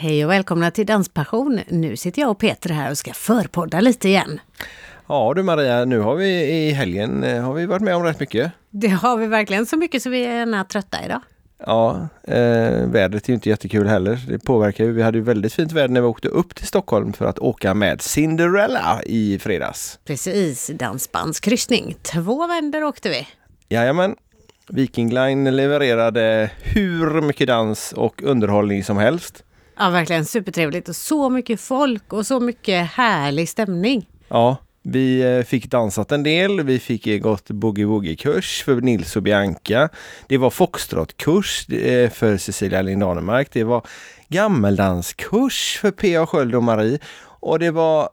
Hej och välkomna till Danspassion. Nu sitter jag och Peter här och ska förpodda lite igen. Ja du Maria, nu har vi i helgen eh, har vi varit med om rätt mycket. Det har vi verkligen, så mycket så vi är gärna trötta idag. Ja, eh, vädret är ju inte jättekul heller. Det påverkar ju. Vi hade ju väldigt fint väder när vi åkte upp till Stockholm för att åka med Cinderella i fredags. Precis, dansbandskryssning. Två vändor åkte vi. Jajamän. Viking Line levererade hur mycket dans och underhållning som helst. Ja, verkligen supertrevligt och så mycket folk och så mycket härlig stämning. Ja, vi eh, fick dansat en del. Vi fick eh, gått boogie-woogie-kurs för Nils och Bianca. Det var foxtrot-kurs eh, för Cecilia Lindanemark. Det var gammeldanskurs för P.A. Sköld och Marie. Och det var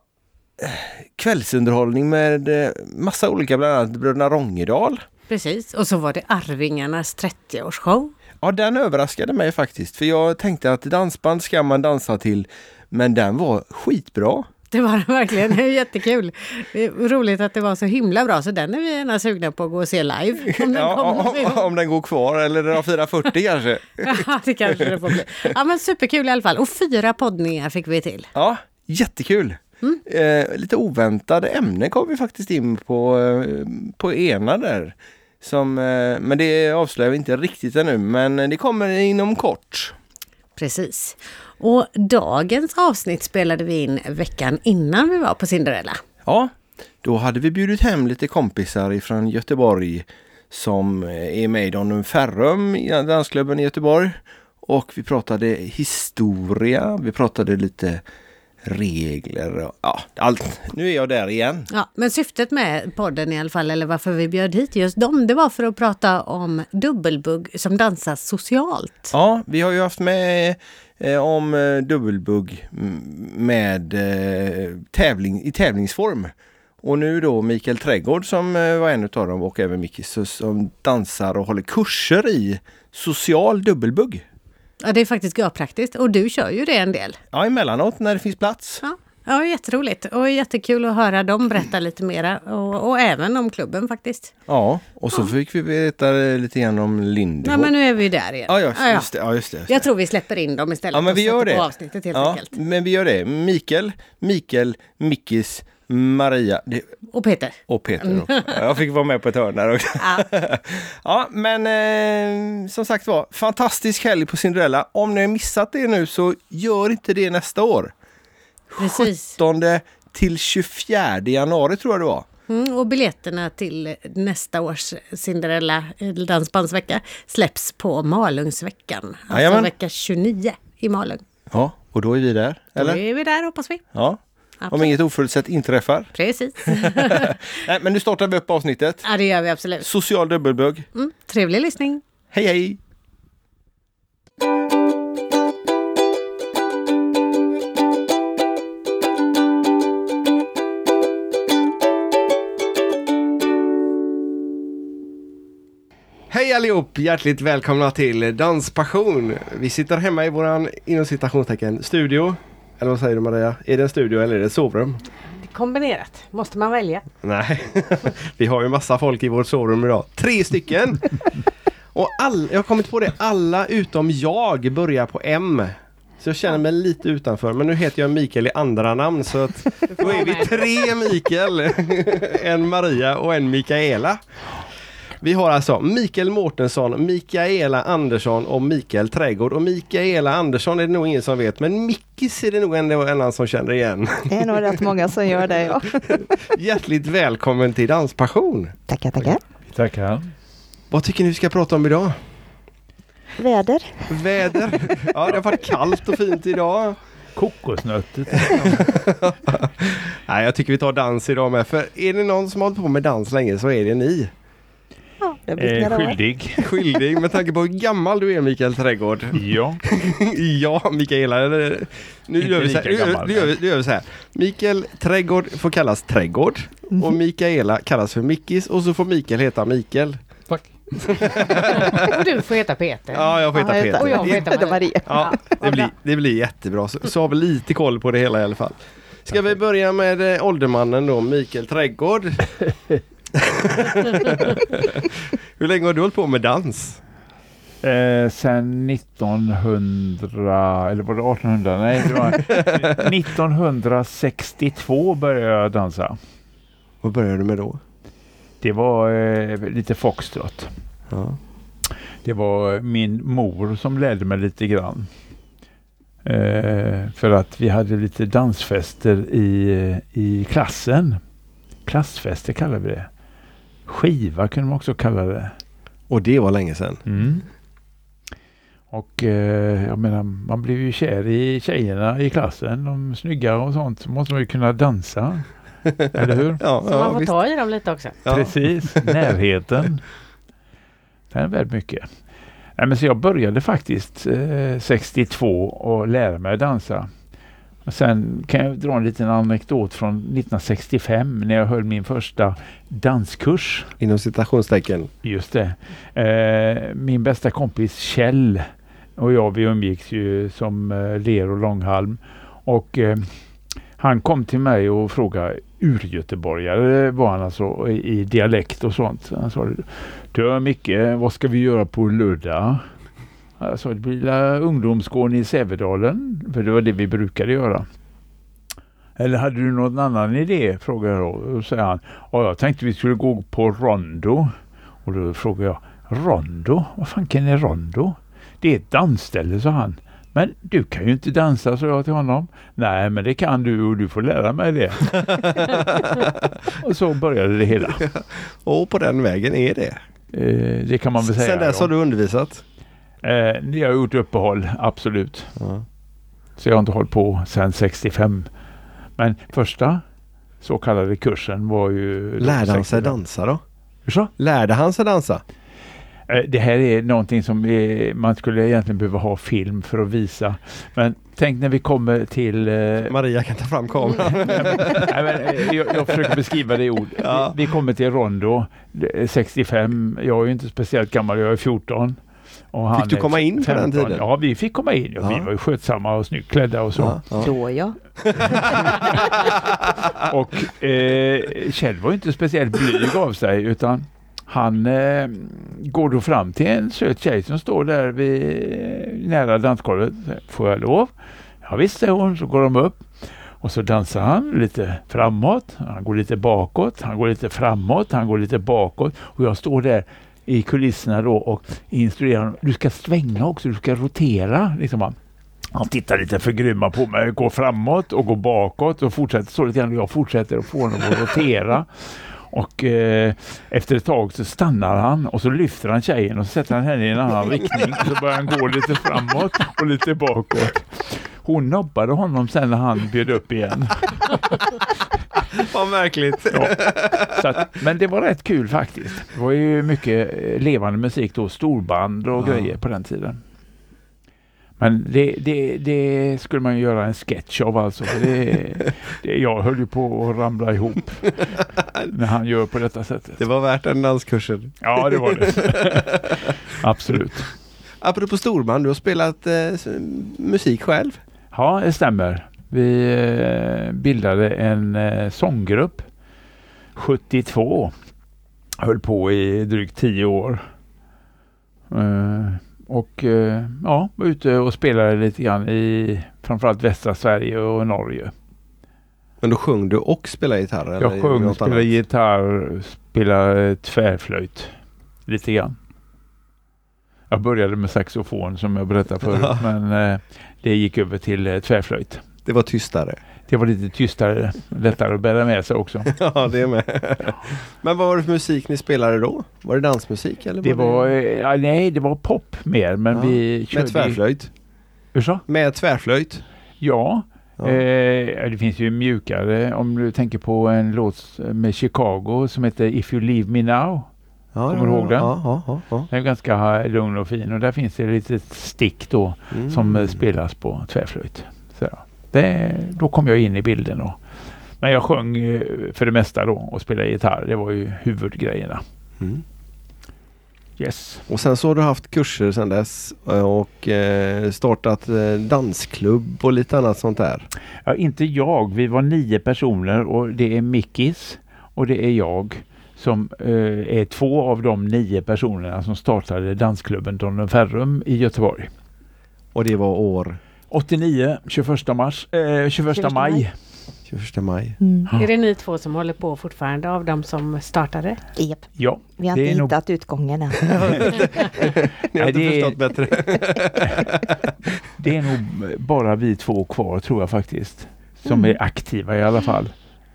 kvällsunderhållning med massa olika, bland annat Bröderna Rångedal. Precis, och så var det Arvingarnas 30-årsshow. Ja, den överraskade mig faktiskt. För jag tänkte att dansband ska man dansa till. Men den var skitbra. Det var det verkligen. Det är jättekul. Det är roligt att det var så himla bra så den är vi gärna sugna på att gå och se live. Om den, ja, om, om den går kvar eller den har 440 kanske. ja, det kanske det får bli. Ja, men superkul i alla fall. Och fyra poddningar fick vi till. Ja, jättekul. Mm. Eh, lite oväntade ämnen kom vi faktiskt in på, eh, på ena där. Som, eh, men det avslöjar vi inte riktigt ännu, men det kommer inom kort. Precis. Och dagens avsnitt spelade vi in veckan innan vi var på Cinderella. Ja, då hade vi bjudit hem lite kompisar ifrån Göteborg som är med i Donum Ferrum, dansklubben i Göteborg. Och vi pratade historia, vi pratade lite regler och ja, allt. Nu är jag där igen. Ja, men syftet med podden i alla fall, eller varför vi bjöd hit just dem, det var för att prata om dubbelbugg som dansas socialt. Ja, vi har ju haft med eh, om eh, dubbelbugg med eh, tävling, i tävlingsform. Och nu då Mikael Trädgård som eh, var en av dem och även Mickis som dansar och håller kurser i social dubbelbugg. Ja, det är faktiskt görpraktiskt. Och du kör ju det en del. Ja, emellanåt när det finns plats. Ja. Ja, jätteroligt och jättekul att höra dem berätta lite mera och, och även om klubben faktiskt. Ja, och så ja. fick vi veta lite grann om Lindebo. Ja, men nu är vi där igen. Ja, just, just, det, ja, just det. Just Jag tror vi släpper in dem istället ja, men vi gör det. avsnittet helt ja, enkelt. Men vi gör det. Mikael, Mikael, Mickis, Maria. Det... Och Peter. Och Peter också. Jag fick vara med på ett hörn där också. Ja, ja men eh, som sagt var, fantastisk helg på Cinderella. Om ni har missat det nu så gör inte det nästa år. Precis. 17 till 24 januari tror jag det var. Mm, och biljetterna till nästa års Cinderella dansbandsvecka släpps på Malungsveckan. Alltså Jajamän. vecka 29 i Malung. Ja, och då är vi där, eller? Då är vi där hoppas vi. Ja, Absolut. Om inget oförutsett inträffar. Precis. Nej, men nu startar vi upp avsnittet. Ja, det gör vi absolut. Social dubbelbugg. Mm, trevlig lyssning. Hej, hej! Hej allihop! Hjärtligt välkomna till Danspassion. Vi sitter hemma i våran inom citationstecken studio eller vad säger du Maria? Är det en studio eller är det ett sovrum? Kombinerat. Måste man välja? Nej, vi har ju massa folk i vårt sovrum idag. Tre stycken! Och all, jag har kommit på det, alla utom jag börjar på M. Så jag känner mig lite utanför. Men nu heter jag Mikael i andra namn så att då är vi tre Mikael. En Maria och en Mikaela. Vi har alltså Mikael Mårtensson, Mikaela Andersson och Mikael Trädgård. Och Mikaela Andersson är det nog ingen som vet, men Mickis är det nog en annan som känner igen. Det är nog rätt många som gör det, ja. Hjärtligt välkommen till Danspassion! Tackar, tackar! Tackar! Vad tycker ni vi ska prata om idag? Väder. Väder. Ja, det har varit kallt och fint idag. Kokosnötter. Nej, jag tycker vi tar dans idag med. För är det någon som har hållit på med dans länge så är det ni. Eh, skyldig. skyldig med tanke på hur gammal du är Mikael Trädgård. Ja. ja, Mikaela. Nu gör, vi så här, gammal, nu, gör vi, nu gör vi så här. Mikael Trädgård får kallas Trädgård. Mm. Och Mikaela kallas för Mickis och så får Mikael heta Mikael. Tack. och du får heta Peter. Ja, jag får heta Peter. Och jag får heta Maria. Ja, det, blir, det blir jättebra. Så, så har vi lite koll på det hela i alla fall. Ska vi börja med eh, åldermannen då, Mikael Trädgård. Hur länge har du hållit på med dans? Eh, sen 1900, eller var det 1800? Nej, det var 1962 började jag dansa. Vad började du med då? Det var eh, lite foxtrot. Ja. Det var min mor som lärde mig lite grann. Eh, för att vi hade lite dansfester i, i klassen. Klassfester kallar vi det. Skiva kunde man också kalla det. Och det var länge sedan. Mm. Och eh, jag menar, man blev ju kär i tjejerna i klassen. De snygga och sånt. Så måste man ju kunna dansa. Eller hur? Ja, Så man får ta i dem lite också. Ja. Precis, närheten. Den är väldigt mycket. Nej, men så jag började faktiskt eh, 62 och lära mig att dansa. Och sen kan jag dra en liten anekdot från 1965 när jag höll min första danskurs. Inom citationstecken. Just det. Eh, min bästa kompis Kjell och jag vi umgicks ju som eh, ler och långhalm. Och eh, han kom till mig och frågade urgöteborgare var han alltså i, dialekt och sånt. Han sa Du Micke, vad ska vi göra på lördag? Sa det blir ungdomsgården i Sävedalen. För det var det vi brukade göra. Eller hade du någon annan idé? frågade jag då. Och säger han. Ja, jag tänkte vi skulle gå på Rondo. Och då frågade jag. Rondo? Vad fanken är Rondo? Det är ett dansställe, sa han. Men du kan ju inte dansa, sa jag till honom. Nej, men det kan du och du får lära mig det. och så började det hela. Och på den vägen är det. Eh, det kan man väl säga. Sen dess ja. har du undervisat? Eh, jag har gjort uppehåll, absolut. Ja. Så jag har inte hållit på sedan 65. Men första så kallade kursen var ju... Lärde han sig 65. dansa då? Hur så? Lärde han sig dansa? Eh, Det här är någonting som är, man skulle egentligen behöva ha film för att visa. Men tänk när vi kommer till... eh, Maria kan ta fram kameran. Nej, men, eh, jag, jag försöker beskriva det i ord. Ja. Vi, vi kommer till Rondo, det är 65. Jag är ju inte speciellt gammal, jag är 14. Och han Fick du komma in på den 15. tiden? Ja, vi fick komma in. Ja, Vi var ju skötsamma och snyggt klädda och så. Ja, ja. Ja. Och eh, Kjell var ju inte speciellt blyg av sig utan han eh, går då fram till en söt tjej som står där vid, nära dansgolvet. Får jag lov? Ja visst säger hon, så går de upp. Och så dansar han lite framåt, han går lite bakåt, han går lite framåt, han går lite bakåt. Och jag står där i kulisserna då och instruerar honom. Du ska svänga också, du ska rotera. Liksom. han. Han tittar lite förgrymmad på mig, går framåt och går bakåt och fortsätter så lite grann. Jag fortsätter att få honom att rotera. Och eh, efter ett tag så stannar han och så lyfter han tjejen och så sätter han henne i en annan riktning. Och så börjar han gå lite framåt och lite bakåt. Hon nobbade honom sen när han bjöd upp igen. Vad märkligt. Ja. Att, men det var rätt kul faktiskt. Det var ju mycket eh, levande musik då, storband och Ja. grejer på den tiden. Men det, det, det skulle man ju göra en sketch av alltså. Det, det, jag höll ju på att ramla ihop när han gör på detta sättet. Det var värt den danskursen. Ja, det var det. Absolut. Apropå storband, du har spelat eh, musik själv. Ja, det stämmer. Vi eh, bildade en eh, sånggrupp 72. Höll på i drygt tio år. Eh, och ja, var ute och spelade lite grann i framförallt västra Sverige och Norge. Men då sjöng du och spelade gitarr? eller Jag sjöng, något spelade annat? gitarr, spelade tvärflöjt lite grann. Jag började med saxofon som jag berättade förut, men eh, det gick över till eh, tvärflöjt. Det var tystare. Det var lite tystare, lättare att bära med sig också. ja, det med. Men vad var det för musik ni spelade då? Var det dansmusik? Eller Det var, eh, ja, nej, det var pop mer, men Ja, vi körde... Med tvärflöjt? Hur så? Med tvärflöjt? Ja, Ja. Eh, det finns ju mjukare om du tänker på en låt med Chicago som heter If You Leave Me Now. ja, kommer du ihåg den? Ja. Den är ganska lugn och fin och där finns det ett litet stick då Mm. som eh, spelas på tvärflöjt. Det, då kom jag in i bilden. Och, men jag sjöng eh, för det mesta då och spelade gitarr. Det var ju huvudgrejerna. Mm. Yes. Och sen så har du haft kurser sedan dess eh, och eh, startat dansklubb och lite annat sånt där. Ja, inte jag. Vi var nio personer och det är Mickis och det är jag som eh, är två av de nio personerna som startade dansklubben Don Ferrum i Göteborg. Och det var år? 89, 21 mars, eh, 21, 21 maj. 21 maj. Mm. Är det ni två som håller på fortfarande av de som startade? Yep. Ja. Vi har inte hittat nog... utgången än. ni har inte det förstått bättre. det är nog bara vi två kvar tror jag faktiskt. Som mm. är aktiva i alla fall.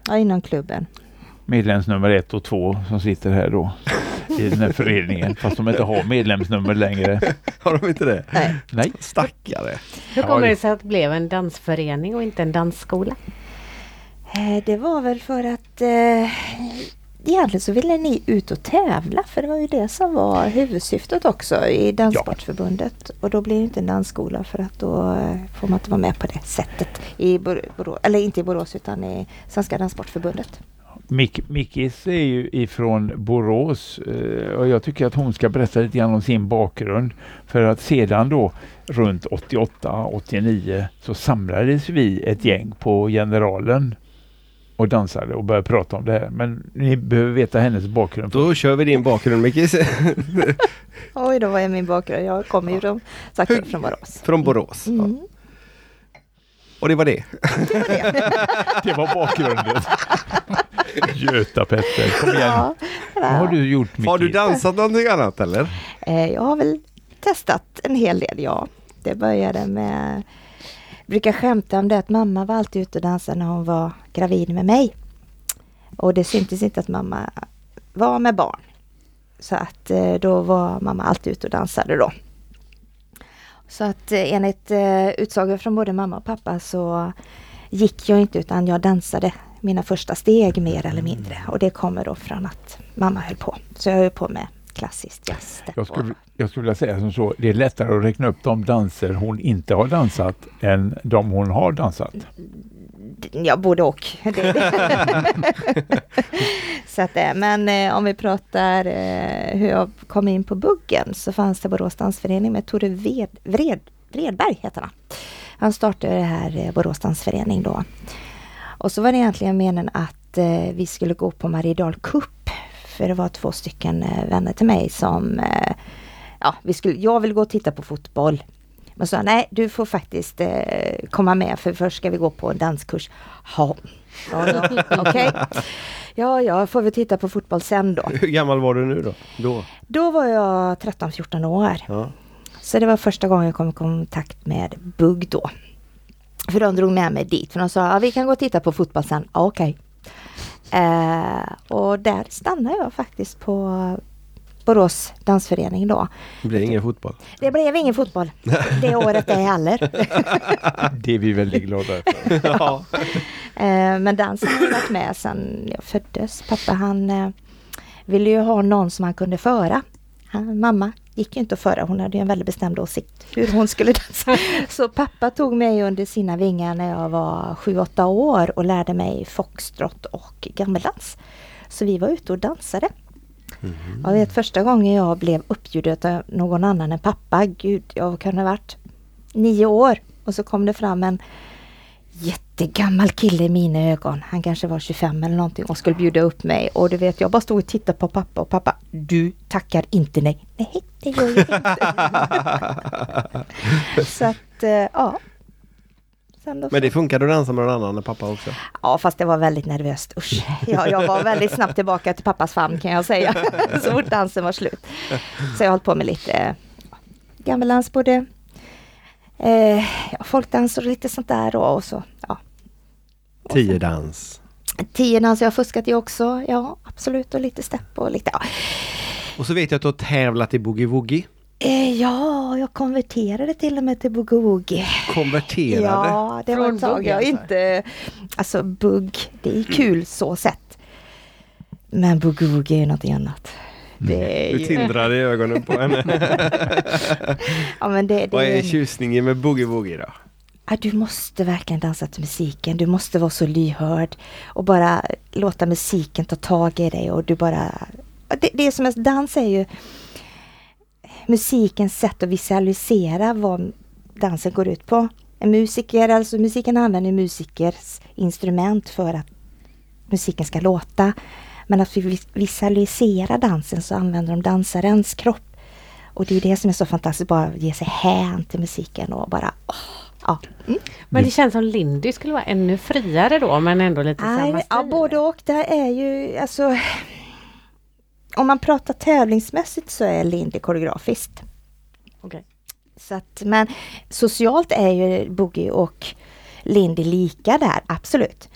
Ja, inom klubben. Medlemsnummer ett och två som sitter här då i den här föreningen fast de inte har medlemsnummer längre. Har de inte det? Nej. Nej. Stackare. Hur kommer det sig att det blev en dansförening och inte en dansskola? Eh, det var väl för att eh, egentligen så ville ni ut och tävla för det var ju det som var huvudsyftet också i Danssportförbundet. Ja. Och då blir det inte en dansskola för att då eh, får man inte vara med på det sättet. I Borås, eller inte i Borås utan i Svenska Danssportförbundet. Mick, Mickis är ju ifrån Borås eh, och jag tycker att hon ska berätta lite grann om sin bakgrund. För att sedan då runt 88-89 så samlades vi ett gäng på Generalen och dansade och började prata om det här. Men ni behöver veta hennes bakgrund. Då kör vi din bakgrund Mickis. Oj då, vad är min bakgrund? Jag kommer ju från, sagt, från Borås. Från Borås. Mm. Ja. Och det var det. Det var, det. det var bakgrunden. Göta-Petter, kom igen. Ja, Vad har du gjort Micke? Har du dansat någonting annat eller? Eh, jag har väl testat en hel del, ja. Det började med jag brukar skämta om det att mamma var alltid ute och dansade när hon var gravid med mig. Och det syntes inte att mamma var med barn. Så att eh, då var mamma alltid ute och dansade då. Så att eh, enligt utsagor från både mamma och pappa så gick jag inte utan jag dansade mina första steg mer eller mindre. Och det kommer då från att mamma höll på. Så jag höll på med klassiskt jazz. Jag skulle, jag skulle vilja säga som så, det är lättare att räkna upp de danser hon inte har dansat än de hon har dansat. Ja, både och. så att, men eh, om vi pratar eh, hur jag kom in på buggen så fanns det Borås dansförening med Tore Ved, Vred, Vredberg heter han. Han startade det här eh, Borås dansförening då. Och så var det egentligen meningen att eh, vi skulle gå på Mariedal Cup. För det var två stycken eh, vänner till mig som eh, ja, vi skulle, jag vill gå och titta på fotboll. Men sa nej, du får faktiskt eh, komma med för först ska vi gå på en danskurs. Ha. Ja, ja, okej. Okay. Ja, ja, får vi titta på fotboll sen då. Hur gammal var du nu då? Då, då var jag 13-14 år. Ja. Så det var första gången jag kom i kontakt med bugg då. För de drog med mig dit, för de sa, ja, vi kan gå och titta på fotboll sen. Okej. Okay. Eh, och där stannade jag faktiskt på Borås dansförening då. Det blev ingen fotboll? Det blev ingen fotboll det året det heller. det är vi väldigt glada för. ja. eh, men dansen har varit med sedan jag föddes. Pappa han eh, ville ju ha någon som han kunde föra. Han, mamma gick ju inte att föra, hon hade en väldigt bestämd åsikt hur hon skulle dansa. Så pappa tog mig under sina vingar när jag var 7-8 år och lärde mig foxtrot och gammeldans. Så vi var ute och dansade. Mm. Jag vet första gången jag blev uppbjuden av någon annan än pappa, gud jag ha varit nio år. Och så kom det fram en jättegammal kille i mina ögon. Han kanske var 25 eller någonting och skulle bjuda upp mig. Och du vet, jag bara stod och tittade på pappa och pappa, du tackar inte nej. Nej, det gör jag inte. så att, eh, ja. Men det funkade att dansa med någon annan än pappa också? Ja, fast det var väldigt nervöst. Usch. Ja, jag var väldigt snabbt tillbaka till pappas famn kan jag säga. så fort dansen var slut. Så jag har hållit på med lite gammeldans, både eh, folkdans och lite sånt där och, och så. Ja. Tiodans. Tiodans, jag har fuskat i också. Ja, absolut. Och lite stepp och lite, ja. Och så vet jag att du har tävlat i boogie-woogie. Eh, ja, jag konverterade till och med till boogie-woogie. Konverterade? Ja, det var ett tag jag alltså. inte... Alltså bugg, det är kul så sett. Men boogie-woogie är något annat. Det är du tindrar i ögonen på henne. ja, men det, det Vad är tjusningen med boogie-woogie då? Ja, du måste verkligen dansa till musiken. Du måste vara så lyhörd och bara låta musiken ta tag i dig och du bara... Det, det är som en dans är ju musikens sätt att visualisera vad dansen går ut på. En musiker, alltså musiken använder musikers instrument för att musiken ska låta. Men att vi visualiserar dansen så använder de dansarens kropp. Och det är det som är så fantastiskt, bara ge sig hän till musiken och bara åh, ja. Mm. Men det känns som Lindy skulle vara ännu friare då men ändå lite Nej, samma stil? Ja både och. Det är ju alltså Om man pratar tävlingsmässigt så är Lindy koreografiskt. Okay. Så att, men socialt är ju Boogie och Lindy lika där, absolut.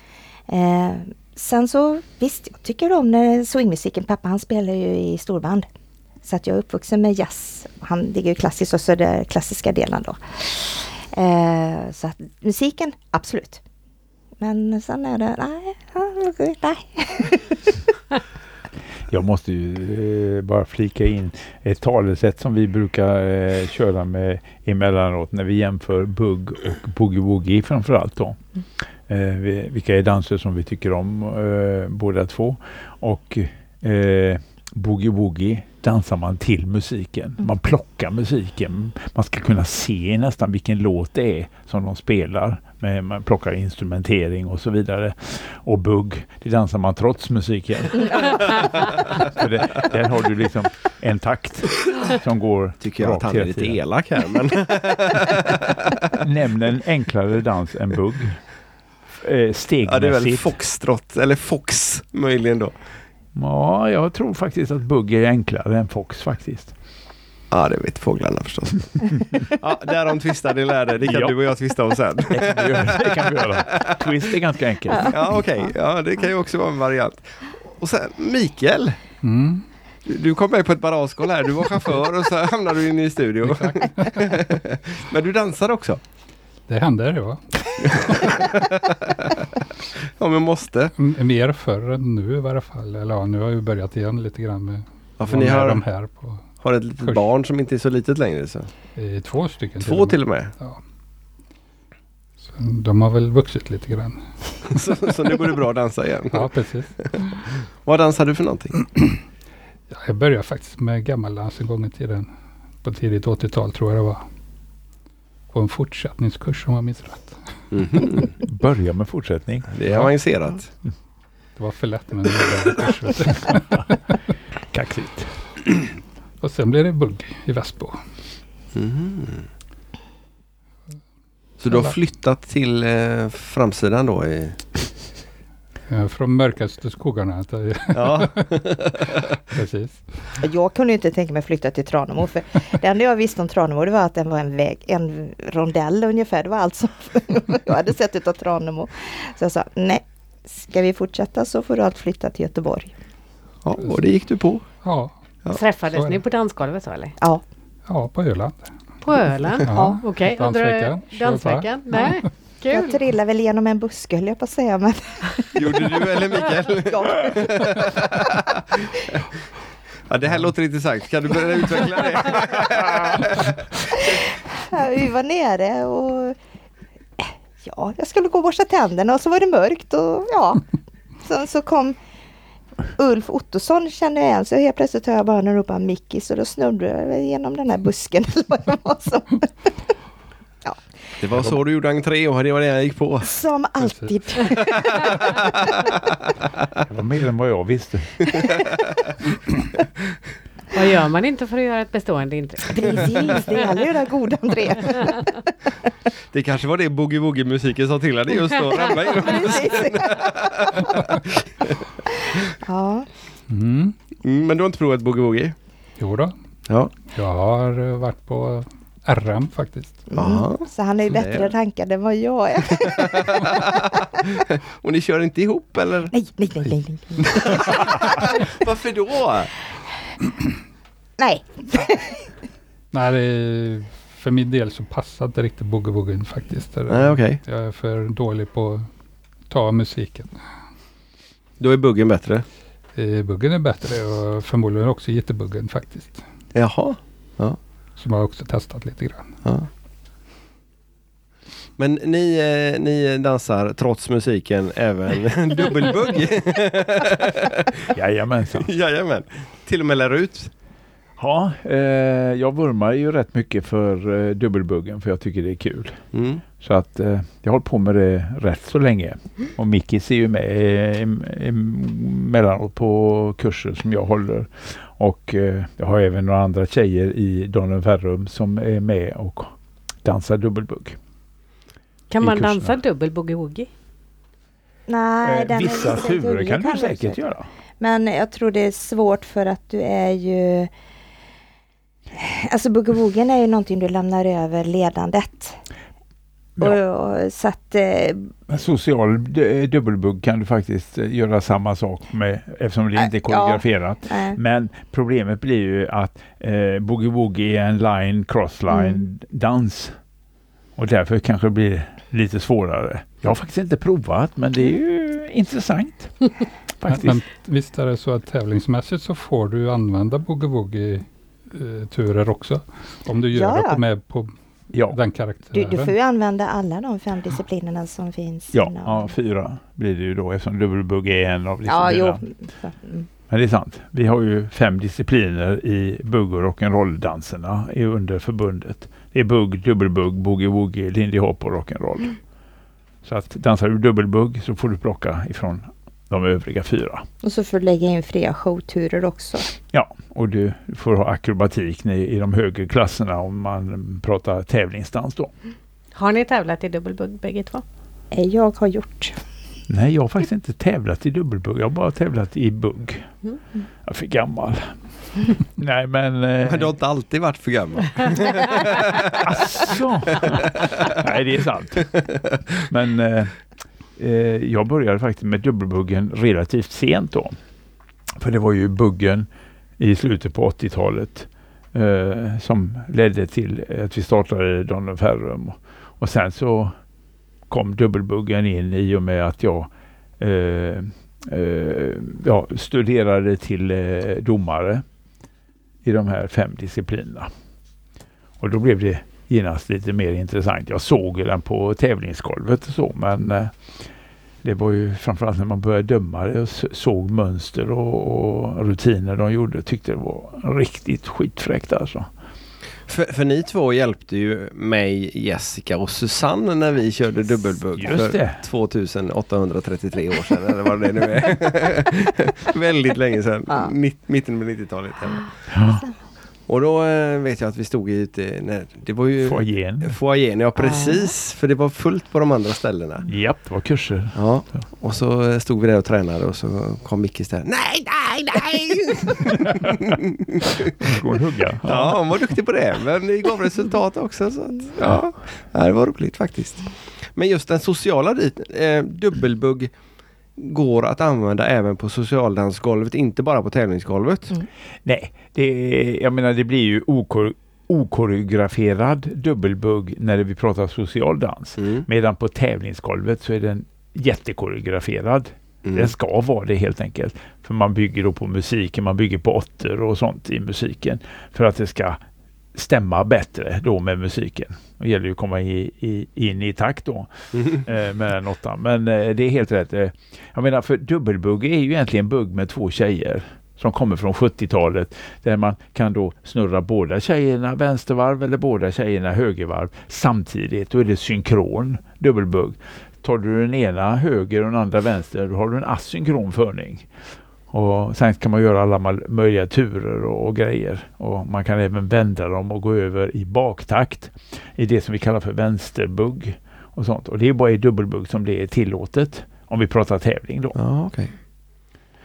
Eh, sen så visst, jag tycker om när swingmusiken, pappa han spelar ju i storband. Så att jag är uppvuxen med jazz. Han ligger ju klassiskt och så det klassiska delen då. Eh, så att musiken, absolut. Men sen är det, nej, nej. Jag måste ju eh, bara flika in ett talesätt som vi brukar eh, köra med emellanåt när vi jämför bugg och boogie-woogie framförallt då. Mm. Eh, vi, vilka är danser som vi tycker om eh, båda två. Och eh, boogie-woogie dansar man till musiken. Mm. Man plockar musiken. Man ska kunna se nästan vilken låt det är som de spelar. Med, man plockar instrumentering och så vidare. Och bugg, det dansar man trots musiken. För det, där har du liksom en takt som går Tycker jag att han är lite elak här. Men Nämn en enklare dans än bugg. Stegmässigt. Eh, ja, det är väl foxtrot, eller fox möjligen då. Ja, jag tror faktiskt att bugg är enklare än fox faktiskt. Ja, det vet fåglarna förstås. ja, där de tvistar, det lärde. Det kan ja. du och jag tvista om sen. det, kan vi göra. det kan vi göra. Twist är ganska enkelt. Ja, okej. Okay. Ja, det kan ju också vara en variant. Och sen Mikael. Mm. Du kom med på ett barragegolv här. Du var chaufför och så hamnade du inne i studio. Men du dansar också? Det händer, ja. ja, men måste. mer förr än nu i varje fall. Eller ja, nu har jag börjat igen lite grann med, ja, för ni har, de här på har ett litet kurs. barn som inte är så litet längre. Så. Eh, två stycken. Två till och med? Till och med. Ja. Så de har väl vuxit lite grann. så, så nu går det bra att dansa igen? ja, precis. Vad dansar du för någonting? ja, jag började faktiskt med gammaldans en gång i tiden. På tidigt 80-tal tror jag det var på en fortsättningskurs om jag minns rätt. Mm. Börja med fortsättning. Det är avancerat. Ja. Det var för lätt med en kurs. Kaxigt. Och sen blev det bugg i Västbo. Mm. Så du har flyttat till eh, framsidan då? I... Från mörkaste skogarna. Ja. Precis. Jag kunde inte tänka mig flytta till Tranemo. För det enda jag visste om Tranemo det var att den var en väg, en rondell ungefär. Det var allt som jag hade sett utav Tranemo. Så jag sa, nej, ska vi fortsätta så får du allt flytta till Göteborg. Ja, och det gick du på. Ja. Ja. Träffades ni på dansgolvet så eller? Ja. Ja, på Öland. På Öland? ja, okej. Okay. Dansveckan. Dansveckan? Nej. Kul. Jag trillade väl igenom en buske höll jag på att säga. Men... Gjorde du eller Mikael? ja. ja, det här låter intressant. Kan du börja utveckla det? vi var nere och ja, jag skulle gå och borsta tänderna och så var det mörkt och ja. Sen så kom Ulf Ottosson kände jag igen så helt plötsligt hör jag bara när ropa Mickey så då snurrade jag igenom den här busken. Eller vad det var som. Det var så du gjorde entré och det var det jag gick på. Som alltid. det var mer än vad jag visste. Vad gör man inte för att göra ett bestående intryck? Precis, det gäller ju det goda entré. Det kanske var det boogie-woogie-musiken sa till henne just då. Ramla Ja. Mm. mm. Men du har inte provat boogie-woogie? Jo då. Ja. Jag har varit på RM faktiskt. Mm. Så han är ju bättre rankad än vad jag är. och ni kör inte ihop eller? Nej, nej, nej, nej. nej. Varför då? Nej. nej, det, för min del så passar inte riktigt boogie faktiskt. Nej, okay. Jag är för dålig på att ta musiken. Då är buggen bättre? Eh, buggen är bättre och förmodligen också jättebuggen faktiskt. Jaha. Ja. Som jag också testat lite grann. Ja. Men ni, eh, ni dansar trots musiken även dubbelbugg? Jajamensan. Jajamän. Till och med lär ut? Ja, eh, jag vurmar ju rätt mycket för eh, dubbelbuggen för jag tycker det är kul. Mm. Så att eh, jag har hållit på med det rätt så länge. Och Mickis är ju med emellanåt på kurser som jag håller. Och eh, jag har även några andra tjejer i Donen Ferrum som är med och dansar dubbelbugg. Kan man dansa dubbel boogie-woogie? Nej, eh, den vissa är turer kan du säkert göra. Men jag tror det är svårt för att du är ju Alltså boogie är ju någonting du lämnar över ledandet. Ja. Och, och, så att, eh, social dubbelbugg kan du faktiskt eh, göra samma sak med eftersom det inte är koreograferat. Ja. Men problemet blir ju att eh, boogie woogie är en line crossline mm. dans. Och därför kanske det blir lite svårare. Jag har faktiskt inte provat men det är ju intressant. faktiskt. Men, men visst är det så att tävlingsmässigt så får du använda boogie woogie eh, turer också? Om du gör ja, det med på ja. den karaktären. Du, du, får ju använda alla de fem disciplinerna som finns. Ja, ja fyra blir det ju då eftersom dubbelbugg är en av disciplinerna. Ja, mm. Men det är sant. Vi har ju fem discipliner i bugg och rock'n'roll-danserna under förbundet. Det är bugg, dubbelbugg, boogie-woogie, lindy hop och rock'n'roll. Mm. Så att dansar du dubbelbugg så får du plocka ifrån de övriga fyra. Och så får du lägga in fria showturer också. Ja, och du får ha akrobatik i de högre klasserna om man pratar tävlingsdans då. Har ni tävlat i dubbelbugg bägge två? Eh, jag har gjort. Nej, jag har faktiskt inte tävlat i dubbelbugg. Jag har bara tävlat i bugg. Mm. Jag är för gammal. Nej men... Eh... Men du har inte alltid varit för gammal? Asså? Nej det är sant. Men eh, eh, jag började faktiskt med dubbelbuggen relativt sent då. För det var ju buggen i slutet på 80-talet eh, som ledde till att vi startade Don Ferrum. Och sen så kom dubbelbuggen in i och med att jag eh, eh, ja, studerade till eh, domare i de här fem disciplinerna. Och då blev det genast lite mer intressant. Jag såg den på tävlingsgolvet och så men eh, det var ju framförallt när man började döma det och såg mönster och, och rutiner de gjorde tyckte det var riktigt skitfräckt alltså. För, för ni två hjälpte ju mig, Jessica och Susanne när vi körde dubbelbugg för 2833 år sedan eller vad det nu är. Väldigt länge sedan, ja. mitten av 90-talet. Ja. Och då äh, vet jag att vi stod ute, när, det var ju foajén. Foajén, ja precis. För det var fullt på de andra ställena. Japp, det var kurser. Ja, och så eh, stod vi där och tränade och så kom Mickis där. Nej, nej, nej! Går hugga. Ja, hon var duktig på det. Men det gav resultat också. Så att, ja, det var roligt faktiskt. Men just den sociala biten, eh, dubbelbugg går att använda även på socialdansgolvet, inte bara på tävlingsgolvet. Mm. Nej, det, jag menar det blir ju okor okoreograferad dubbelbugg när vi pratar social dans. Mm. Medan på tävlingsgolvet så är den jättekoreograferad. Mm. Den ska vara det helt enkelt. För man bygger då på musiken, man bygger på åttor och sånt i musiken. För att det ska stämma bättre då med musiken. Det gäller ju att komma i, i, in i takt då mm. eh, med den åttan. Men eh, det är helt rätt. Eh, jag menar för dubbelbugg är ju egentligen bugg med två tjejer som kommer från 70-talet där man kan då snurra båda tjejerna vänstervarv eller båda tjejerna högervarv samtidigt. Då är det synkron dubbelbugg. Tar du den ena höger och den andra vänster då har du en asynkron förning. Och sen kan man göra alla möjliga turer och, och, grejer. Och man kan även vända dem och gå över i baktakt i det som vi kallar för vänsterbugg. Och sånt. Och det är bara i dubbelbugg som det är tillåtet. Om vi pratar tävling då. Ja, okay.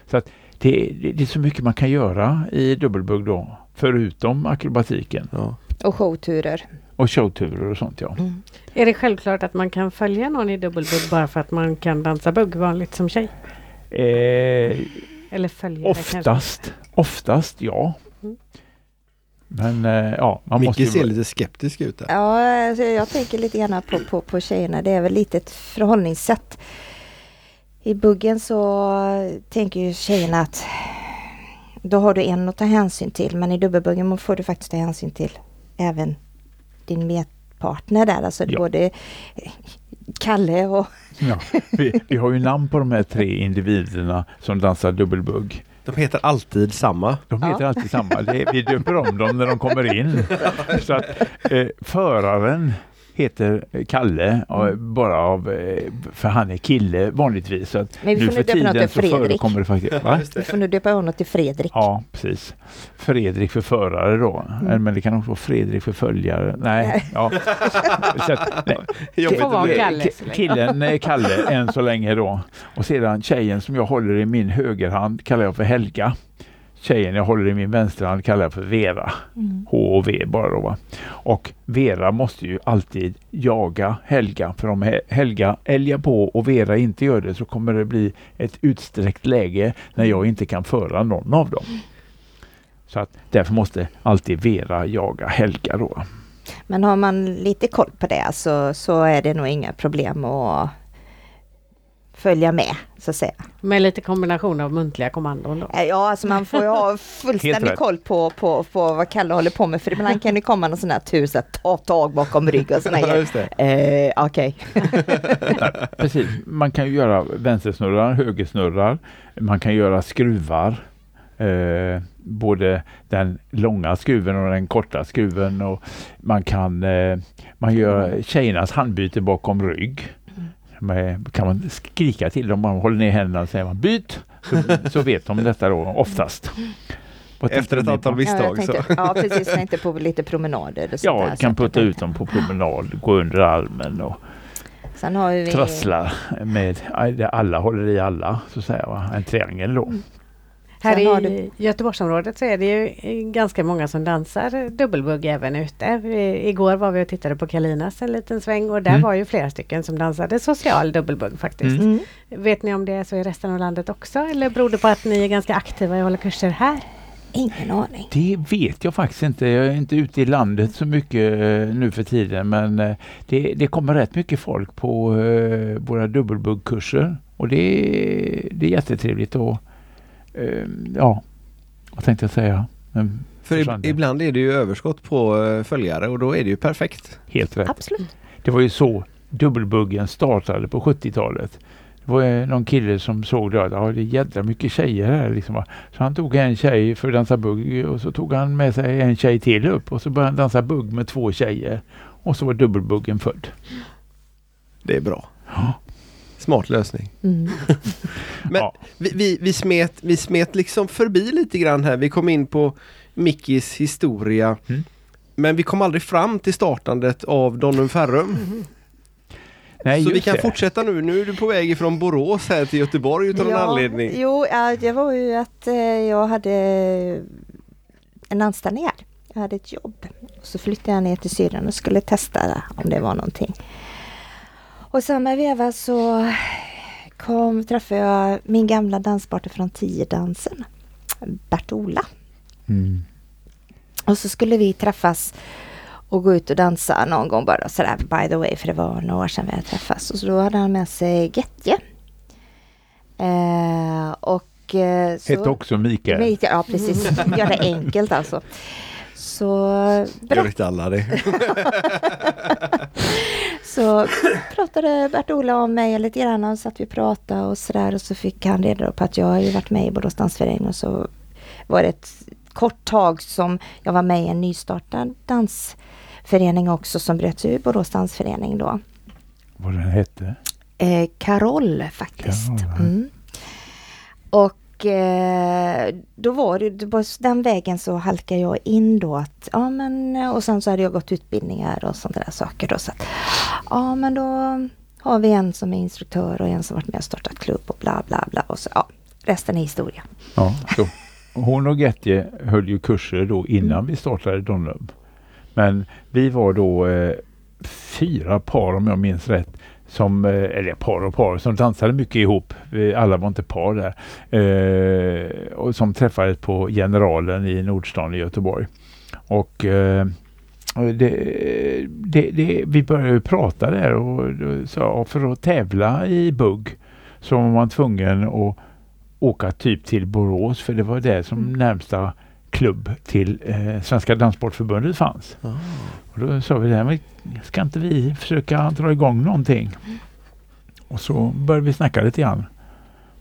Så att det, det, det, är så mycket man kan göra i dubbelbugg då. Förutom akrobatiken. Ja. Och showturer. Och showturer och sånt ja. Mm. Är det självklart att man kan följa någon i dubbelbugg bara för att man kan dansa bugg vanligt som tjej? Eh, eller följare Oftast, kanske? oftast ja. Mm. Men eh, ja, man Micke måste ju... ser lite skeptisk ut där. Ja, alltså, jag tänker lite grann på, på, på tjejerna. Det är väl lite ett förhållningssätt. I buggen så tänker ju tjejerna att då har du en att ta hänsyn till. Men i dubbelbuggen får du faktiskt ta hänsyn till även din medpartner där. Alltså ja. både Kalle och... Ja, vi, vi har ju namn på de här tre individerna som dansar dubbelbugg. De heter alltid samma. De heter ja. alltid samma. Det, vi döper om dem när de kommer in. Så att eh, föraren heter Kalle, mm. bara av, eh, för han är kille vanligtvis. Så att Men vi får nu döpa honom till Fredrik. Det faktiskt, va? Vi får nu döpa honom till Fredrik. Ja, precis. Fredrik för förare då. Mm. Men det kan också vara Fredrik för följare. Nej, ja. så att, nej. Det får vara Kalle. Killen Kalle än så länge då. Och sedan tjejen som jag håller i min högerhand kallar jag för Helga tjejen jag håller i min vänsterhand kallar jag för Vera. Mm. H och V bara då. Va? Och Vera måste ju alltid jaga Helga. För om Helga älgar på och Vera inte gör det så kommer det bli ett utsträckt läge när jag inte kan föra någon av dem. Så att därför måste alltid Vera jaga Helga då. Men har man lite koll på det så, så är det nog inga problem att följa med så att säga. Med lite kombination av muntliga kommandon då? Eh, ja, alltså man får ju ha fullständig koll på, på, på vad Kalle håller på med för ibland kan det komma någon sån här tur så att ta tag bakom ryggen och såna grejer. Eh, Okej. Okay. Precis, man kan ju göra vänstersnurrar, högersnurrar, man kan göra skruvar. Eh, både den långa skruven och den korta skruven och man kan eh, man gör tjejernas handbyte bakom rygg med, kan man skrika till dem, man håller ner händerna och säger man byt, så, så vet de detta då oftast. Efter ett antal misstag. Ja, tänkte, så. ja precis, tänkte på lite promenader. Och ja, kan putta ut dem på promenad, gå under armen och Sen har vi... trassla med, alla håller i alla, så att säga, en triangel då. Mm. Här i du... Göteborgsområdet så är det ju ganska många som dansar dubbelbugg även ute. Vi, igår var vi och tittade på Kalinas en liten sväng och där mm. var ju flera stycken som dansade social dubbelbugg faktiskt. Mm. Vet ni om det är så i resten av landet också eller beror det på att ni är ganska aktiva och håller kurser här? Ingen aning. Det vet jag faktiskt inte. Jag är inte ute i landet så mycket eh, nu för tiden men eh, det, det kommer rätt mycket folk på våra dubbelbuggkurser och det, det är jättetrevligt. Och, eh, ja, vad tänkte jag säga? Men För ibland är det ju överskott på eh, följare och då är det ju perfekt. Helt rätt. Absolut. Det var ju så dubbelbuggen startade på 70-talet. Det var någon kille som såg då att ja, det är jädra mycket tjejer här. Liksom. Så han tog en tjej för att dansa bugg och så tog han med sig en tjej till upp och så började han dansa bugg med två tjejer. Och så var dubbelbuggen född. Det är bra. Ja. Smart lösning. Mm. Men ja. vi, vi, vi, smet, vi smet liksom förbi lite grann här. Vi kom in på Mickis historia. Mm. Men vi kom aldrig fram till startandet av Donum Ferrum. Mm. Nej, så vi kan det. fortsätta nu. Nu är du på väg ifrån Borås här till Göteborg utan ja, någon anledning. Jo, det var ju att eh, jag hade en anställning här. Jag hade ett jobb. Så flyttade jag ner till syrran och skulle testa om det var någonting. Och samma veva så kom, träffade jag min gamla danspartner från Tiodansen, Bert-Ola. Mm. Och så skulle vi träffas och gå ut och dansa någon gång bara sådär by the way för det var några år sedan vi hade träffats. Och så då hade han med sig Getje. Eh, och eh, så, Hette också Mikael. Mikael. Ja precis, gör det enkelt alltså. Så... Gör inte alla det? så pratade Bert-Ola om mig lite grann och satt vi och pratade och sådär och så fick han reda på att jag har ju varit med i Borås dansförening och så var det ett kort tag som jag var med i en nystartad dansförening också som bröts ur Borås dansförening då. Vad den hette? Eh, Carol faktiskt. Carol, mm. Och eh, då var det, på den vägen så halkade jag in då att, ja men, eh, och sen så hade jag gått utbildningar och sådana där saker då. Så att, ja men då har vi en som är instruktör och en som varit med och startat klubb och bla bla bla. Och så, ja, resten är historia. Ja, så. Hon och Getje höll ju kurser då innan mm. vi startade Donlum. Men vi var då eh, fyra par om jag minns rätt som, eh, eller par och par, som dansade mycket ihop. Alla var inte par där. Eh, och som träffades på Generalen i Nordstan i Göteborg. Och eh, det, det, det, vi började prata där och så för att tävla i bugg så var man tvungen att åka typ till Borås för det var det som mm. närmsta klubb till eh, Svenska Danssportförbundet fanns. Oh. Och då sa vi det, men ska inte vi försöka dra igång någonting? Och så började vi snacka lite grann.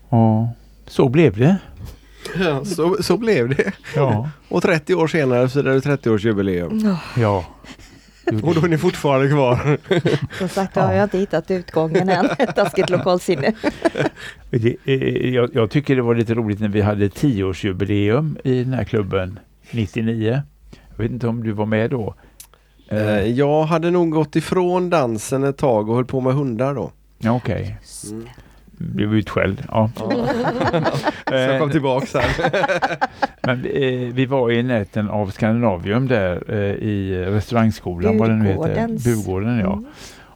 Och så blev det. Ja, så, så blev det. Ja. Och 30 år senare så är det 30-årsjubileum. Ja. Och då är ni fortfarande kvar? Som sagt har jag inte hittat utgången än. Taskigt lokalsinne. jag, jag tycker det var lite roligt när vi hade tioårsjubileum i den här klubben 99. Jag vet inte om du var med då? Eh, jag hade nog gått ifrån dansen ett tag och höll på med hundar då. Ja, Okej. Okay. Mm. Blev utskälld. Ja. ja. Så kom tillbaks här. Men eh, vi var i närheten av Skandinavium där eh, i restaurangskolan, vad den nu heter. Burgården. Ja. Mm.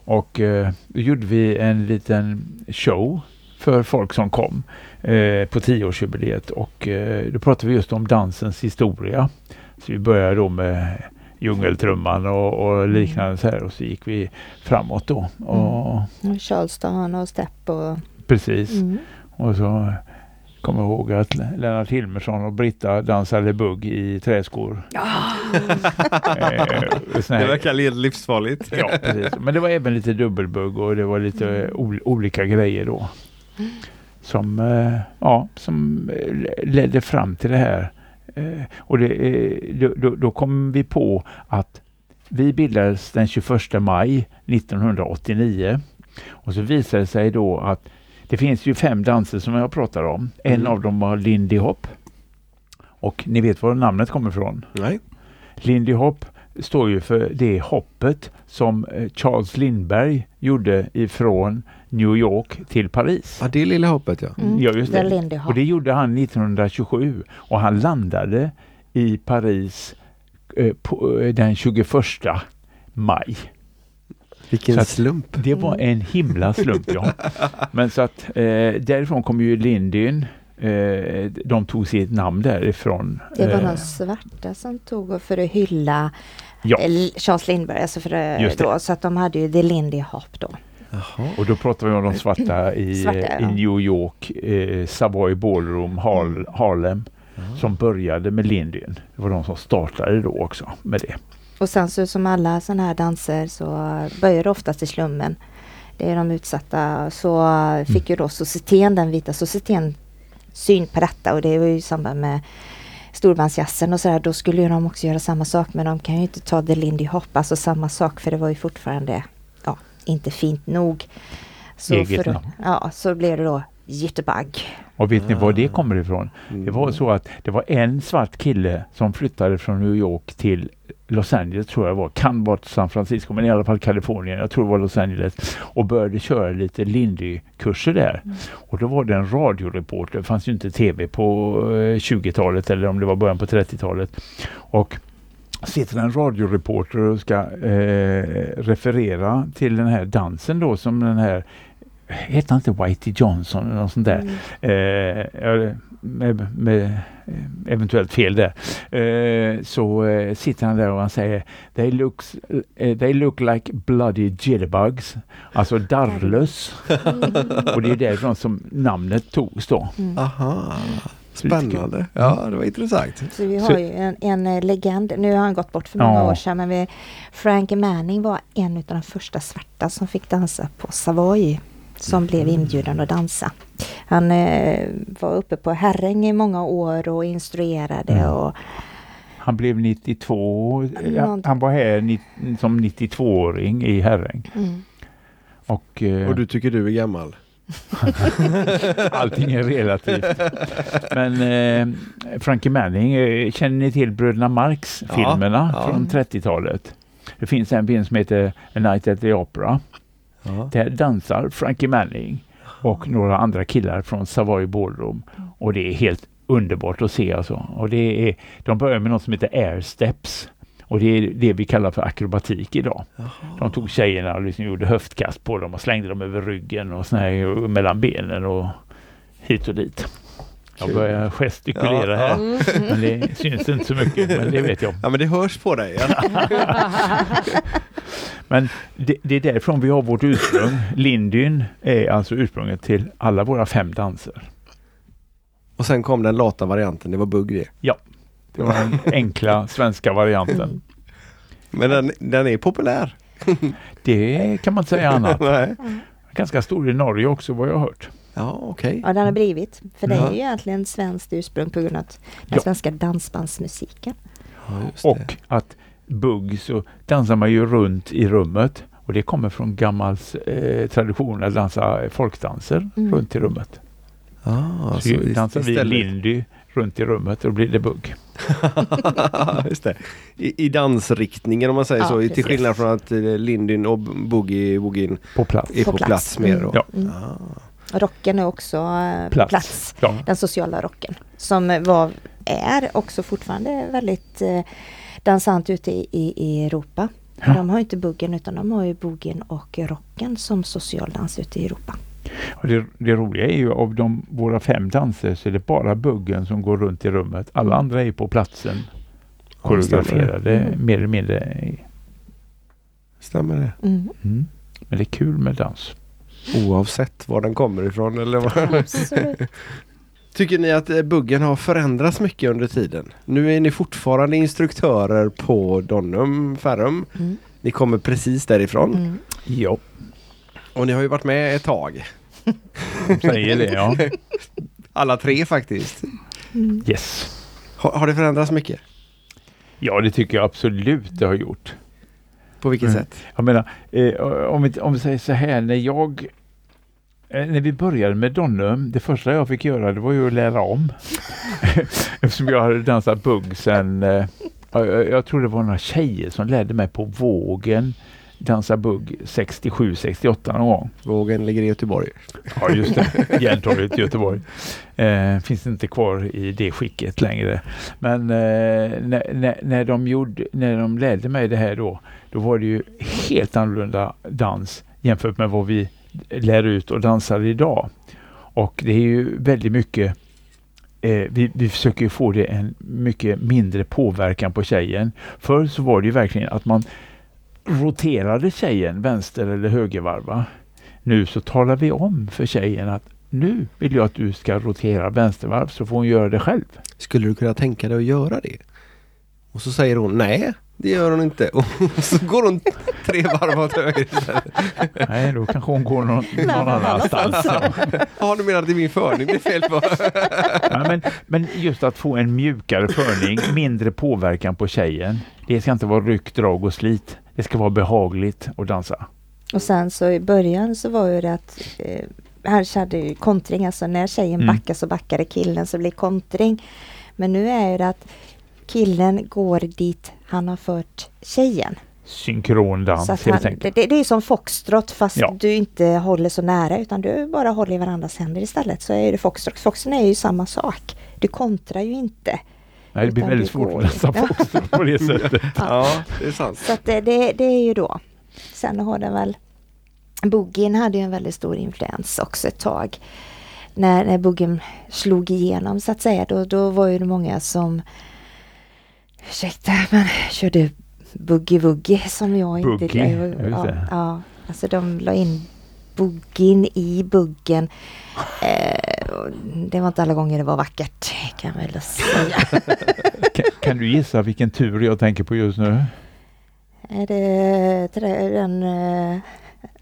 Och eh, då gjorde vi en liten show för folk som kom eh, på tioårsjubileet och eh, då pratade vi just om dansens historia. Så vi började då med djungeltrumman och, och mm. liknande så här och så gick vi framåt då. Och, mm. Charleston och Stepp och... Precis. Mm. Och så kommer jag ihåg att Lennart Hilmersson och Britta dansade bugg i träskor. Ja. eh, det verkar livsfarligt. ja, precis. Men det var även lite dubbelbugg och det var lite mm. olika grejer då. Som, eh, ja, som ledde fram till det här Eh, och det, eh, då, då, då kom vi på att vi bildades den 21 maj 1989 och så visade det sig då att det finns ju fem danser som jag pratar om. En mm. av dem var Lindy Hop. Och ni vet var namnet kommer ifrån? Nej. Lindy Hop står ju för det hoppet som eh, Charles Lindberg gjorde ifrån New York till Paris. Ja, det lilla hoppet ja. Mm. ja just det. Och det gjorde han 1927 och han landade i Paris eh, på, eh, den 21 maj. Vilken slump! Det var en himla slump ja. Men så att eh, därifrån kom ju Lindyn Eh, de tog sitt namn därifrån. Det var eh, de svarta som tog för att hylla ja. Charles Lindbergh, alltså för då, så att de hade ju The Lindy Hop då. Jaha. Och då pratar vi om de svarta i, svarta, ja. i New York, eh, Savoy Ballroom, Har mm. Harlem, mm. som började med Lindyn. Det var de som startade då också med det. Och sen så som alla sådana här danser så börjar det oftast i slummen. Det är de utsatta. Så fick mm. ju då societeten, den vita societeten syn på detta och det var ju i samband med storbandsjazzen och sådär. Då skulle ju de också göra samma sak men de kan ju inte ta The Lindy Hop, alltså samma sak för det var ju fortfarande ja, inte fint nog. Så Eget för, namn. Ja, så blev det då Jitterbug. Och vet ni var det kommer ifrån? Det var så att det var en svart kille som flyttade från New York till Los Angeles tror jag var, kan vara San Francisco men i alla fall Kalifornien, jag tror det var Los Angeles och började köra lite Lindy-kurser där. Mm. Och då var det en radioreporter, det fanns ju inte tv på 20-talet eh, eller om det var början på 30-talet. Och sitter en radioreporter och ska eh, referera till den här dansen då som den här Heter han inte Whitey Johnson eller något sånt där? Mm. Eh, med, med, eventuellt fel där. Eh, så eh, sitter han där och han säger They, looks, eh, they look like bloody jitterbugs. Alltså darrlös. och det är därifrån som namnet togs då. Mm. Aha. Spännande. Ja, det var intressant. Så vi har ju en, en eh, legend. Nu har han gått bort för många ja. år sedan men vi, Frank Manning var en av de första svarta som fick dansa på Savoy som blev inbjuden att dansa. Han eh, var uppe på Herräng i många år och instruerade mm. och han blev 92, han var här som 92-åring i Herräng. Mm. Och, eh, och du tycker du är gammal? Allting är relativt. Men eh, Frankie Manning, eh, känner ni till Bröderna Marx-filmerna ja, ja. från 30-talet? Det finns en film som heter A Night at the Opera. Ja. Där dansar Frankie Manning och några andra killar från Savoy Ballroom. Och det är helt underbart att se alltså. Och det är, de börjar med något som heter Air Steps. Och det är det vi kallar för akrobatik idag. Jaha. De tog tjejerna och liksom gjorde höftkast på dem och slängde dem över ryggen och såna här, mellan benen och hit och dit. Jag börjar gestikulera ja, här. Mm. Men det syns inte så mycket, men det vet jag. Ja, men det hörs på dig. men det, det, är därifrån vi har vårt ursprung. Lindyn är alltså ursprunget till alla våra fem danser. Och sen kom den lata varianten, det var bugg det? Ja, det var den enkla svenska varianten. Men den, den är populär? det kan man inte säga annat. Nej. Ganska stor i Norge också vad jag har hört. Ja, okej. Okay. Ja, den har blivit. För det är ju egentligen svenskt ursprung på grund av den ja. svenska dansbandsmusiken. Ja, och att bugg så dansar man ju runt i rummet. Och det kommer från gammal eh, tradition att dansa folkdanser mm. runt i rummet. Ah, så, så dansar vi lindy runt i rummet och då blir det bugg. Just det. I, I, dansriktningen om man säger ja, så, precis. till skillnad från att eh, lindyn och boogie, boogien på plats. är på, på plats. plats mer. Mm. Ja. Mm. Ah. Rocken är också eh, plats. plats. Ja. Den sociala rocken. Som var, är också fortfarande väldigt eh, dansant ute i, i, i Europa. Ja. De har inte buggen utan de har ju bogen och rocken som social dans ute i Europa. Och det, det, roliga är ju av de, våra fem danser så är det bara buggen som går runt i rummet. Alla mm. andra är på platsen koreograferade mm. mer eller mindre. Stämmer det? Mm. Mm. Men det är kul med dans. Oavsett var den kommer ifrån eller vad? Tycker ni att eh, buggen har förändrats mycket under tiden? Nu är ni fortfarande instruktörer på Donum Ferrum. Mm. Ni kommer precis därifrån. Mm. Ja. Och ni har ju varit med ett tag. De säger det ja. Alla tre faktiskt. Mm. Yes. Har, har det förändrats mycket? Ja det tycker jag absolut det har gjort. På vilket mm. sätt? Jag menar, eh, om, vi, om vi säger så här, när jag eh, när vi började med Donnum, det första jag fick göra det var ju att lära om. Eftersom jag hade dansat bugg sen, eh, jag, jag tror det var några tjejer som lärde mig på vågen dansa bugg 67, 68 någon gång. Vågen ligger i Göteborg. Ja just det, Järntorget i Göteborg. Eh, finns inte kvar i det skicket längre. Men eh, när, när, när, de gjorde, när de lärde mig det här då, då var det ju helt annorlunda dans jämfört med vad vi lär ut och dansar idag. Och det är ju väldigt mycket Eh, vi, vi, försöker få det en mycket mindre påverkan på tjejen. Förr så var det ju verkligen att man roterade tjejen vänster eller högervarva. Nu så talar vi om för tjejen att nu vill jag att du ska rotera vänstervarv så får hon göra det själv. Skulle du kunna tänka dig att göra det? Och så säger hon nej, det gör hon inte. Och så går hon tre varv åt höger. Nej, då kanske hon går någon, någon annanstans. Ja, du menar att det är min förning det är fel på? Ja, men, men just att få en mjukare förning, mindre påverkan på tjejen. Det ska inte vara ryck, drag och slit. Det ska vara behagligt att dansa. Och sen så i början så var ju det att eh, här körde ju kontring, alltså när tjejen mm. backar så backade killen så blir kontring. Men nu är det att killen går dit han har fört tjejen. Synkrondans helt han, enkelt. Det, det, är som foxtrot fast ja. du inte håller så nära utan du bara håller i varandras händer istället så är det foxtrot. Foxen är ju samma sak. Du kontrar ju inte. Nej, det blir väldigt svårt att läsa foxtrot på det sättet. ja, det är sant. Så det, det, det, är ju då. Sen har den väl Boogien hade ju en väldigt stor influens också ett tag. När, när boogien slog igenom så att säga, då, då var ju det många som ursäkta, men körde boogie-woogie som jag inte... Boogie, ja, ja, alltså de la in boogien i buggen. Eh, det var inte alla gånger det var vackert kan jag väl säga. kan, kan, du gissa vilken tur jag tänker på just nu? Är det den eh,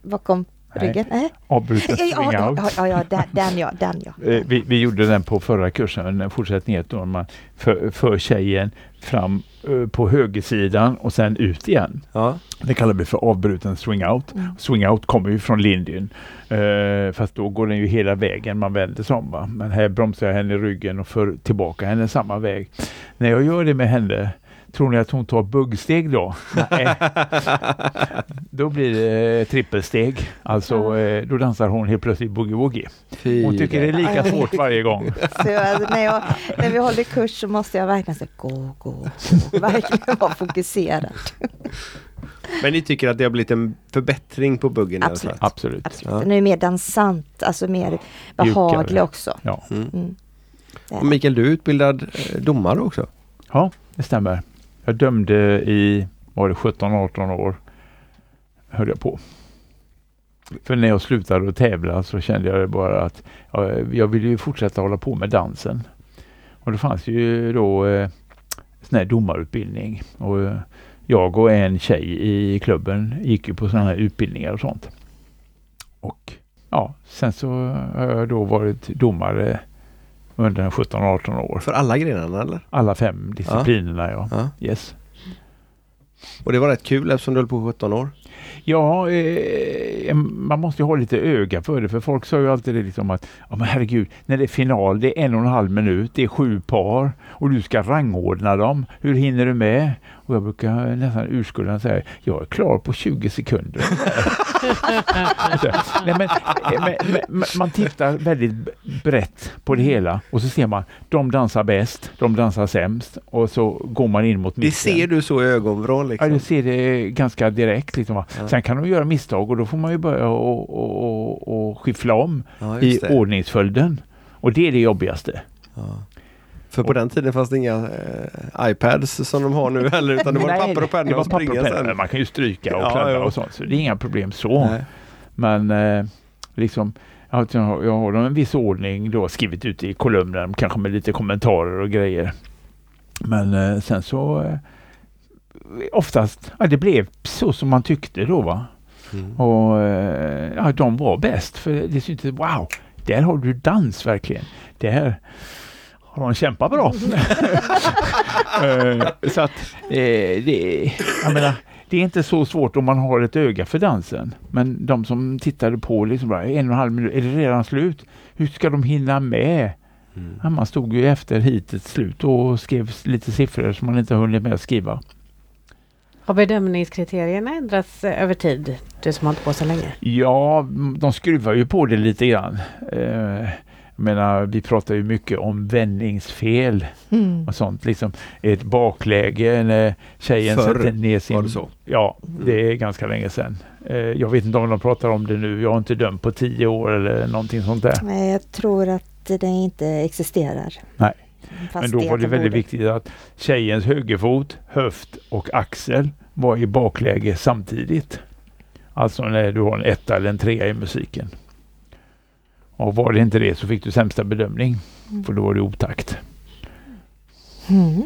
bakom Ryggen? Nej. Avbruten swing ja, out. Ja, ja, den, den ja. Den, ja. Eh, vi, vi gjorde den på förra kursen, en fortsättning då man för, för tjejen fram uh, på högersidan och sen ut igen. Ja. Det kallar vi för avbruten swing out. Mm. Swing out kommer ju från Lindyn. Uh, fast då går den ju hela vägen, man vänder sig om. Va? Men här bromsar jag henne i ryggen och för tillbaka henne samma väg. När jag gör det med henne Tror ni att hon tar buggsteg då? Nej. då blir det trippelsteg. Alltså eh, då dansar hon helt plötsligt boogie-woogie. Hon tycker det är lika svårt varje gång. Så, alltså, när, jag, när vi håller kurs så måste jag verkligen säga gå, gå, gå. Verkligen vara fokuserad. Men ni tycker att det har blivit en förbättring på buggen? Absolut. Absolut. Absolut. Ja. Den är mer dansant, alltså mer behaglig också. Ja. Mm. Mm. Och Mikael, du är utbildad eh, domare också? Ja, det stämmer. Jag dömde i, var det 17-18 år, höll jag på. För när jag slutade att tävla så kände jag bara att ja, jag ville ju fortsätta hålla på med dansen. Och det fanns ju då eh, sån här domarutbildning. Och eh, jag och en tjej i klubben gick ju på sådana här utbildningar och sånt. Och ja, sen så har jag då varit domare under 17-18 år. För alla grenarna eller? Alla fem disciplinerna ja. ja. Yes. Och det var rätt kul eftersom du höll på 17 år. Ja, eh, man måste ju ha lite öga för det, för folk sa ju alltid det liksom att ja men herregud, när det är final, det är en och en halv minut, det är sju par och du ska rangordna dem. Hur hinner du med? Och jag brukar nästan urskulda säga, jag är klar på 20 sekunder. Nej, men, men, men, man tittar väldigt brett på det hela och så ser man, de dansar bäst, de dansar sämst och så går man in mot mitten. Det ser du så i ögonvrån? Liksom. Ja, du ser det ganska direkt. Liksom. Ja. Sen kan de göra misstag och då får man ju börja och, och, och, och skiffla om ja, i ordningsföljden. Och det är det jobbigaste. Ja. För på den tiden fanns det inga eh, iPads som de har nu heller utan det var Nej, papper och penna och springa sen. Man kan ju stryka och ja, kladda och sånt så det är inga problem så. Nej. Men eh, liksom jag har, en viss ordning då skrivit ut i kolumnen kanske med lite kommentarer och grejer. Men eh, sen så eh, oftast, ja, det blev så som man tyckte då va. Mm. Och eh, ja, de var bäst för det syntes wow, där har du dans verkligen. Där har de kämpat bra. uh, så att eh, det, jag menar, det är inte så svårt om man har ett öga för dansen. Men de som tittade på liksom bara, en och en halv minut, är det redan slut? Hur ska de hinna med? Mm. Ja, man stod ju efter hitets slut och skrev lite siffror som man inte hunnit med att skriva. Har bedömningskriterierna ändrats eh, över tid? Du som har hållit på så länge. Ja, de skruvar ju på det lite grann. Eh, menar, vi pratar ju mycket om vändningsfel mm. och sånt. Liksom ett bakläge när tjejen Förr sätter ner sin... var det så? Ja, det är ganska länge sedan. Eh, jag vet inte om de pratar om det nu. Jag har inte dömt på tio år eller någonting sånt där. Nej, jag tror att det inte existerar. Nej. Fast Men då var det väldigt viktigt att tjejens högerfot, höft och axel var i bakläge samtidigt. Alltså när du har en etta eller en trea i musiken. Och var det inte det så fick du sämsta bedömning. Mm. För då var det otakt. Mm.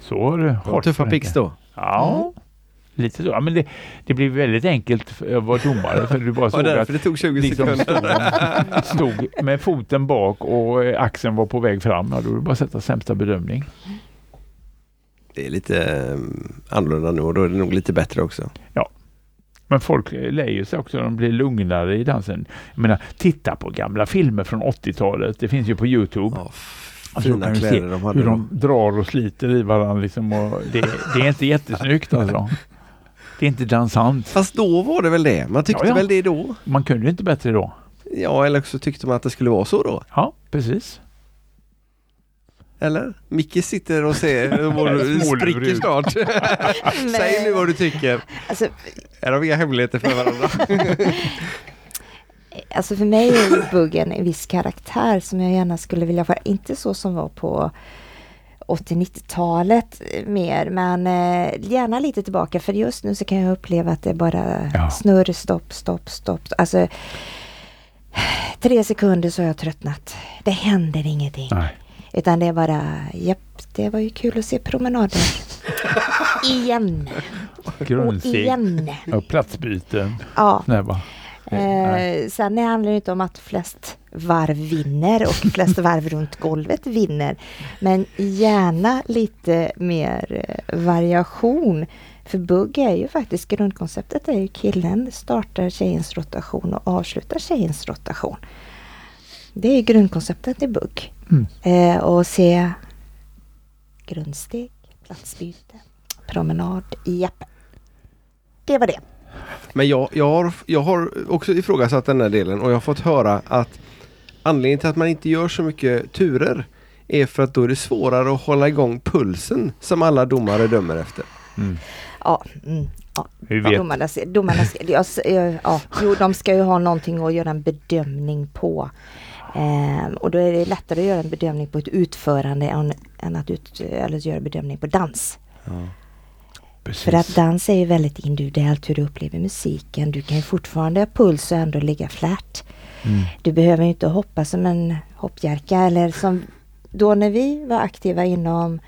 Så var det. Hårt Tuffa pix då? Ja. Mm. Lite så. Ja, men det, det blev väldigt enkelt att vara domare för du bara såg att det tog 20 liksom sekunder. Stod, stod, med foten bak och eh, axeln var på väg fram. Ja, då var det bara att sätta sämsta bedömning. Det är lite um, annorlunda nu och då är det nog lite bättre också. Ja. Men folk lägger sig också, de blir lugnare i dansen. Jag menar, titta på gamla filmer från 80-talet. Det finns ju på Youtube. Oh, alltså, fina kläder de hade Hur de drar och sliter i varandra liksom. Och det, det är inte jättesnyggt alltså. Det är inte dansant. Fast då var det väl det? Man tyckte ja, ja. väl det då? Man kunde inte bättre då. Ja, eller så tyckte man att det skulle vara så då. Ja, precis. Eller? Micke sitter och ser och spricker snart. Säg nu vad du tycker. Alltså, har vi inga hemligheter för varandra. alltså för mig är buggen en viss karaktär som jag gärna skulle vilja få. Inte så som var på 80-90-talet mer, men eh, gärna lite tillbaka för just nu så kan jag uppleva att det är bara ja. snurr, stopp, stopp, stopp. Alltså tre sekunder så har jag tröttnat. Det händer ingenting. Nej. Utan det är bara, japp, det var ju kul att se promenader. igen. Grundsteg. Och igen. Och platsbyten. Ja. Snäva. Eh, sen handlar det inte om att flest varv vinner och flest varv runt golvet vinner. Men gärna lite mer eh, variation. För bugg är ju faktiskt grundkonceptet är ju killen startar tjejens rotation och avslutar tjejens rotation. Det är grundkonceptet i bugg. Mm. Eh, och se grundsteg, platsbyte, promenad, japp. Det var det. Men jag, jag, har, jag har också ifrågasatt den här delen och jag har fått höra att anledningen till att man inte gör så mycket turer är för att då är det svårare att hålla igång pulsen som alla domare dömer efter. Mm. Ja, mm, ja. Domarna, domarna, ja, ja, jo, de ska ju ha någonting att göra en bedömning på. Eh, och då är det lättare att göra en bedömning på ett utförande än, än att ut, eller göra bedömning på dans. Ja. För att dans är ju väldigt individuellt hur du upplever musiken. Du kan ju fortfarande ha puls och ändå ligga flärt. Mm. Du behöver inte hoppa som en hoppjerka eller som då när vi var aktiva inom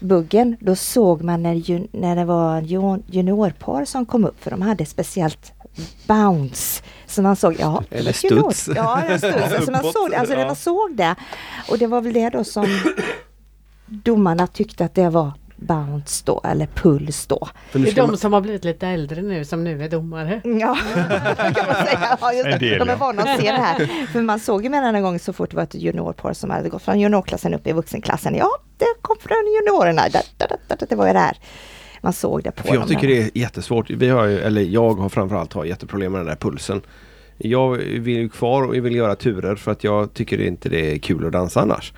buggen, då såg man när, när det var juniorpar som kom upp, för de hade speciellt bounce. Så man såg, ja, Eller studs. Ja, studs. Alltså man, såg, alltså ja. man såg det. Och det var väl det då som domarna tyckte att det var bounce då eller puls då. Det är de som har blivit lite äldre nu som nu är domare. Ja, kan man säga. Ja, just det. De är vana att se det här. För man såg ju med en gång så fort det var ett juniorpar som hade gått från juniorklassen upp i vuxenklassen. Ja, det kom från juniorerna. Det var ju det här. Man såg det på För Jag tycker det är jättesvårt. Vi har ju, eller jag har framförallt har jätteproblem med den där pulsen. Jag vill kvar och vill göra turer för att jag tycker inte det är kul att dansa annars.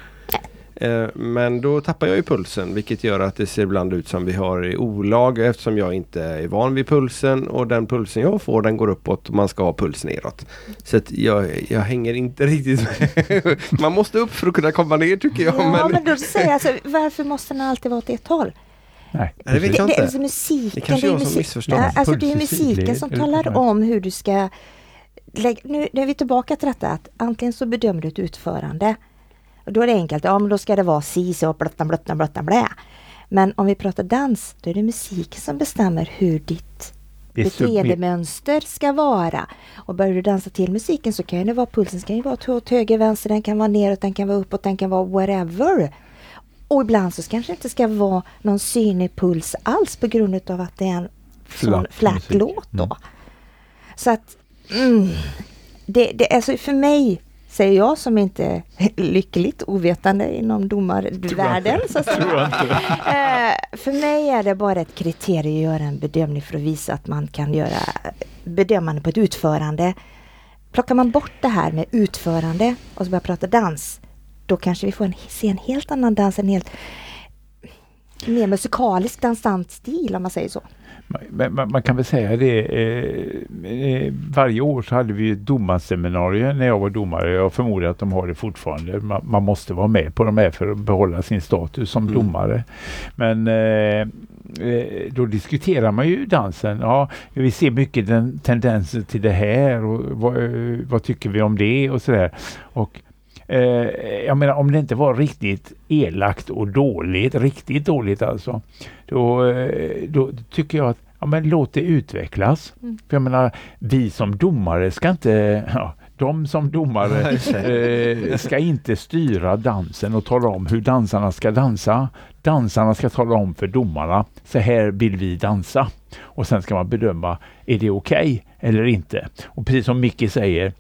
Eh, men då tappar jag ju pulsen vilket gör att det ser ibland ut som vi har i olag eftersom jag inte är van vid pulsen och den pulsen jag får den går uppåt och man ska ha puls neråt. Så jag, jag hänger inte riktigt med. Man måste upp för att kunna komma ner tycker jag. Ja men, men då säger jag alltså, varför måste den alltid vara åt ett håll? Nej, det vet jag inte. Det, är alltså musiken, det kanske är jag som missförstår. Alltså det är musiken som talar om hur du ska lägga, nu, nu är vi tillbaka till detta att antingen så bedömer du ett utförande och då är det enkelt, ja men då ska det vara si, så, blötta, blötta, blötta, blä. Men om vi pratar dans, då är det musiken som bestämmer hur ditt beteendemönster ska vara. Och börjar du dansa till musiken så kan det vara pulsen kan ju vara åt höger, vänster, den kan vara neråt, den kan vara uppåt, den kan vara whatever. Och ibland så kanske det inte ska vara någon synlig puls alls på grund av att det är en sån flat låt då. Mm. Så att mm, det, det, alltså för mig säger jag som inte är lyckligt ovetande inom domarvärlden. Så eh, för mig är det bara ett kriterium att göra en bedömning för att visa att man kan göra bedömande på ett utförande. Plockar man bort det här med utförande och så börjar prata dans, då kanske vi får en, se en helt annan dans, en helt mer musikalisk dansant stil om man säger så. Man, man, kan väl säga det, eh, eh, varje år så hade vi domarseminarier när jag var domare. Jag förmodar att de har det fortfarande. Man, man måste vara med på de här för att behålla sin status som mm. domare. Men eh, eh då diskuterar man ju dansen. Ja, vi ser mycket den, tendenser till det här och vad, vad tycker vi om det och sådär. Och Eh, jag menar om det inte var riktigt elakt och dåligt, riktigt dåligt alltså. Då, eh, då tycker jag att ja, men låt det utvecklas. Mm. För jag menar, vi som domare ska inte, ja, de som domare eh, ska inte styra dansen och tala om hur dansarna ska dansa. Dansarna ska tala om för domarna, så här vill vi dansa. Och sen ska man bedöma, är det okej okay eller inte? Och precis som Micke säger,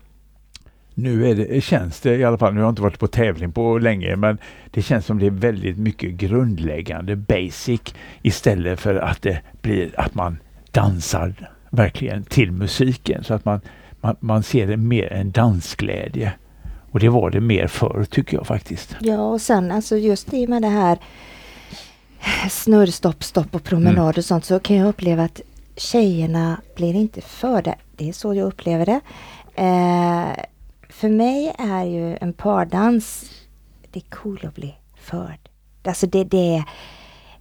nu det, känns det i alla fall, nu har jag inte varit på tävling på länge, men det känns som det är väldigt mycket grundläggande, basic, istället för att det blir att man dansar verkligen till musiken så att man, man, man ser det mer en dansglädje. Och det var det mer förr tycker jag faktiskt. Ja och sen alltså just i med det här snurr, stopp, stopp och promenad mm. och sånt så kan jag uppleva att tjejerna blir inte förda. Det är så jag upplever det. Eh, för mig är ju en pardans, det är cool att bli förd. Alltså det, det är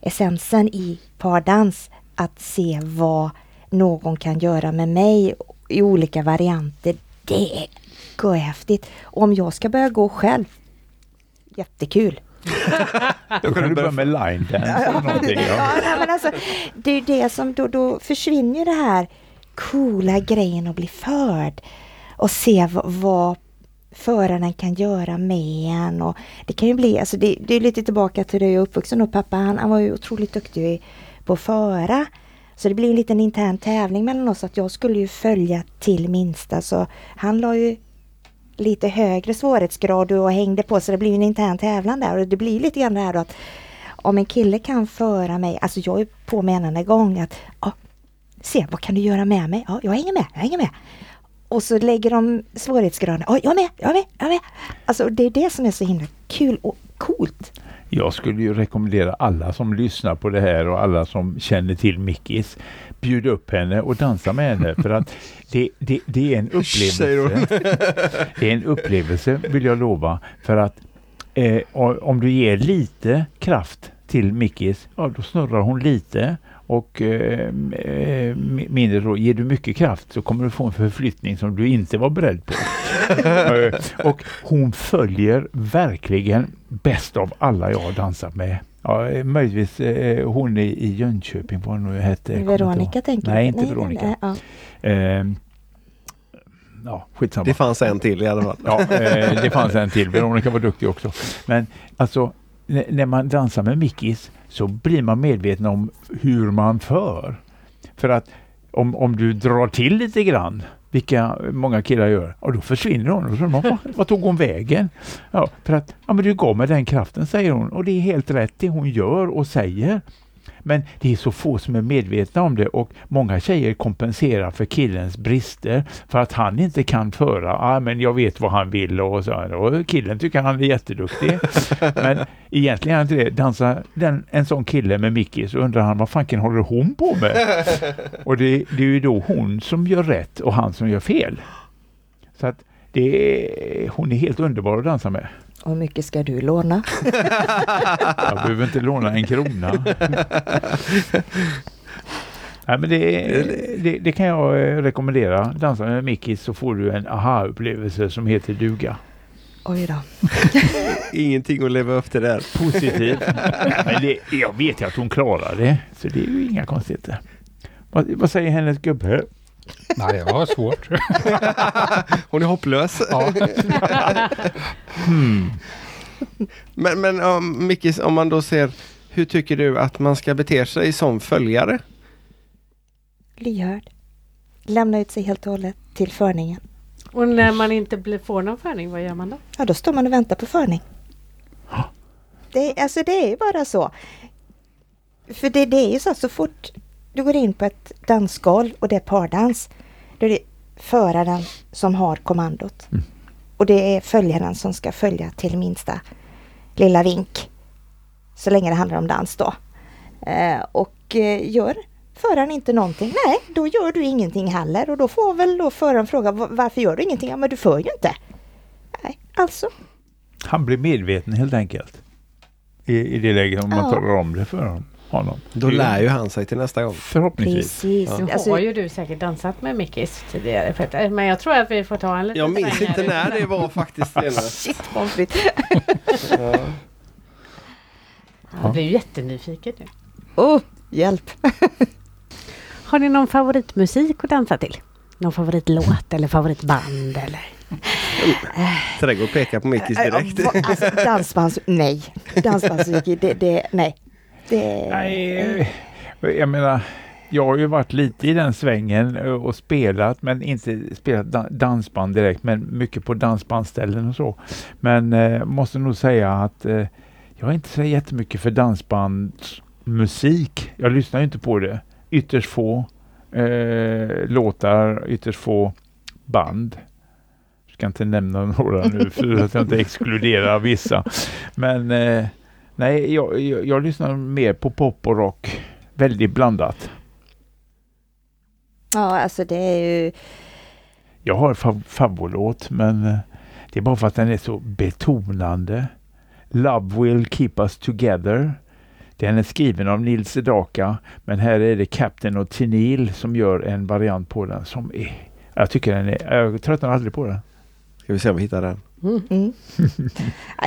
essensen i pardans, att se vad någon kan göra med mig i olika varianter. Det är häftigt. Om jag ska börja gå själv, jättekul. då kan du börja med line dance ja, någonting. Ja. ja, men alltså, det är det som då, då försvinner det här coola grejen att bli förd och se vad, vad föraren kan göra med en. Och det kan ju bli, alltså det, det är lite tillbaka till det jag är uppvuxen och pappa han, han var ju otroligt duktig på att föra. Så det blir en liten intern tävling mellan oss att jag skulle ju följa till minsta så han la ju lite högre svårighetsgrad och hängde på så det blir en intern tävlan där och det blir lite grann det här då att om en kille kan föra mig, alltså jag är på med en enda gång att ah, se vad kan du göra med mig? Ja, jag hänger med, jag hänger med. Och så lägger de svårighetsgraden. Oh, jag med, jag med, jag med. Alltså det är det som är så himla kul och coolt. Jag skulle ju rekommendera alla som lyssnar på det här och alla som känner till Mickis bjuda upp henne och dansa med henne för att det, det, det är en upplevelse. det är en upplevelse vill jag lova för att eh, om du ger lite kraft till Mickis, ja då snurrar hon lite och eh, eh mindre då, ger du mycket kraft så kommer du få en förflyttning som du inte var beredd på. Eh, och hon följer verkligen bäst av alla jag har dansat med. Ja, eh, möjligtvis eh, hon i, i Jönköping, vad hon nu hette. Veronica tänker du? Nej, inte nej, Veronica. Nej, ja. Eh, ja, skitsamma. Det fanns en till i alla fall. ja, eh, det fanns en till. Veronica var duktig också. Men alltså när man dansar med Mickis så blir man medveten om hur man för. För att om, om du drar till lite grann, vilka många killar gör, och då försvinner hon. Och så, vad, vad tog hon vägen? Ja, för att ja, men du gav mig den kraften, säger hon. Och det är helt rätt det hon gör och säger. Men det är så få som är medvetna om det och många tjejer kompenserar för killens brister för att han inte kan föra. Ah, men jag vet vad han vill och så. Och killen tycker han är jätteduktig. men egentligen är han inte det. Dansar den, en sån kille med Mickey så undrar han vad fanken håller hon på med? och det, det är ju då hon som gör rätt och han som gör fel. Så att det hon är helt underbar att dansa med. Och hur mycket ska du låna? jag behöver inte låna en krona. Nej, men det, det, det, kan jag eh, rekommendera. Dansa med Mickey så får du en aha-upplevelse som heter duga. Oj då. Ingenting att leva upp till där. Positivt. men det, jag vet ju att hon klarar det, så det är ju inga konstigheter. Vad, vad säger hennes gubbe? Nej, jag har svårt. Hon är hopplös. Ja. hmm. Men, men um, Mickis, om man då ser, hur tycker du att man ska bete sig som följare? Lyhörd. Lämna ut sig helt och hållet till förningen. Och när man inte blir, får någon förning, vad gör man då? Ja, då står man och väntar på förning. Det, alltså det är bara så. För det, det är ju så att så fort du går in på ett dansgolv och det är pardans. Då är det föraren som har kommandot. Mm. Och det är följaren som ska följa till minsta lilla vink. Så länge det handlar om dans då. Eh, och eh, gör föraren inte någonting, nej då gör du ingenting heller och då får väl då föraren fråga varför gör du ingenting? Ja men du för ju inte. Nej, alltså. Han blir medveten helt enkelt. I, i det läget om man ja. talar om det för honom honom. Då lär ju han sig till nästa gång. Förhoppningsvis. Precis. Ja. Alltså, har ju du säkert dansat med Mickis tidigare Peter. Men jag tror att vi får ta en liten Jag minns inte när det var faktiskt. Shit pommes frites. ja. Jag blir jättenyfiken nu. Oh, hjälp! har ni någon favoritmusik att dansa till? Någon favoritlåt eller favoritband eller? Trädgård pekar på Mickis direkt. Alltså, dansbands... Nej. Dansbandsmusik, det, det, nej. Det... Nej, eh, jag menar, jag har ju varit lite i den svängen eh, och spelat, men inte spelat dansband direkt, men mycket på dansbandställen och så. Men eh, måste nog säga att eh, jag är inte så jättemycket för dansbandsmusik. Jag lyssnar inte på det. Ytterst få eh, låtar, ytterst få band. Jag ska inte nämna några nu för att jag inte exkluderar vissa. Men eh, Nej, jag, jag, jag lyssnar mer på pop och rock. Väldigt blandat. Ja, alltså det är ju... Jag har fav favoritlåt, men eh, det är bara för att den är så betonande. Love will keep us together. Den är skriven av Nils Sedaka, men här är det Captain och Tinil som gör en variant på den som är... Jag tycker den är... Jag tröttnar aldrig på den. Ska vi se om vi hittar den. Mm. Mm.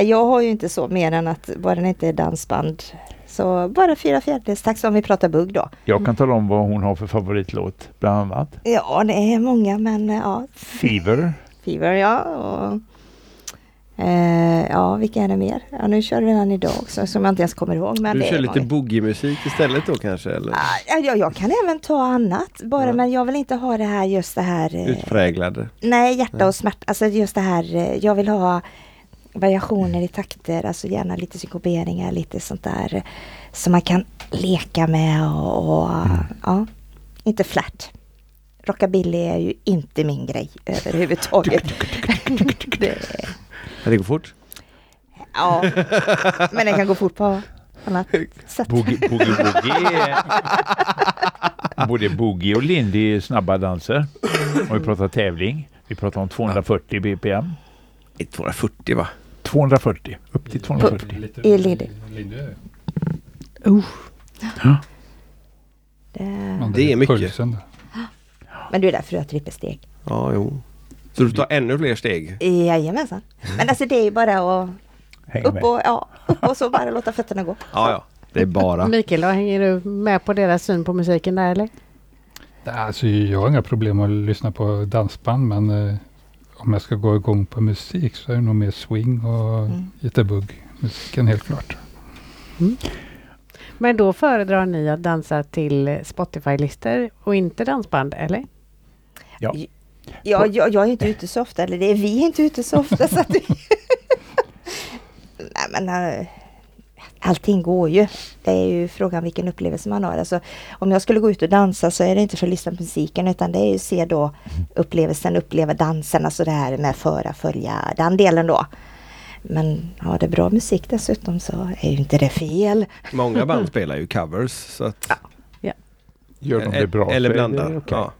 jag har ju inte så mer än att bara den inte är dansband. Så bara fyra fjärdedels tack om vi pratar bugg då. Jag kan tala om vad hon har för favoritlåt bland annat. Ja det är många men ja. Fever. Fever ja. Och, eh, ja vilka är det mer? Ja nu kör vi den idag också som jag inte ens kommer ihåg. Men du kör lite boogie-musik istället då kanske? Eller? Ja, jag, kan även ta annat bara ja. men jag vill inte ha det här just det här eh, Utpräglade? Nej hjärta och smärta, alltså just det här eh, jag vill ha variationer i takter, alltså gärna lite synkoperingar, lite sånt där som man kan leka med och, och mm. ja, inte flat. Rockabilly är ju inte min grej överhuvudtaget. Det, går fort? Ja, men den kan gå fort på annat sätt. Boogie, boogie, boogie. Både Boogie och Lindy är snabba danser. Och vi pratar tävling. Vi pratar om 240 bpm. 240 va? 240, upp till 240. I Lindy. Uh. Ja. Det, det är mycket. Men du är därför du har trippelsteg. Ja, jo. Så du tar ännu fler steg? Jajamensan. Men alltså det är ju bara att upp och, ja, upp och så bara låta fötterna gå. Ja, ja. Det är bara. Mikael, hänger du med på deras syn på musiken där eller? Alltså, jag har inga problem att lyssna på dansband men eh, om jag ska gå igång på musik så är det nog mer swing och mm. jitterbug musiken helt klart. Mm. Men då föredrar ni att dansa till Spotify-listor och inte dansband, eller? Ja. Ja, jag, jag är inte ute så ofta, eller det är vi är inte ute så ofta. så att Nej, men, äh, allting går ju. Det är ju frågan vilken upplevelse man har. Alltså, om jag skulle gå ut och dansa så är det inte för att lyssna på musiken utan det är ju att se då upplevelsen, uppleva dansen, alltså det här med föra, följa den delen då. Men har det bra musik dessutom så är ju inte det fel. Många band spelar ju covers. Så att... ja. Gör de det bra Eller blandar. Okay. Ja.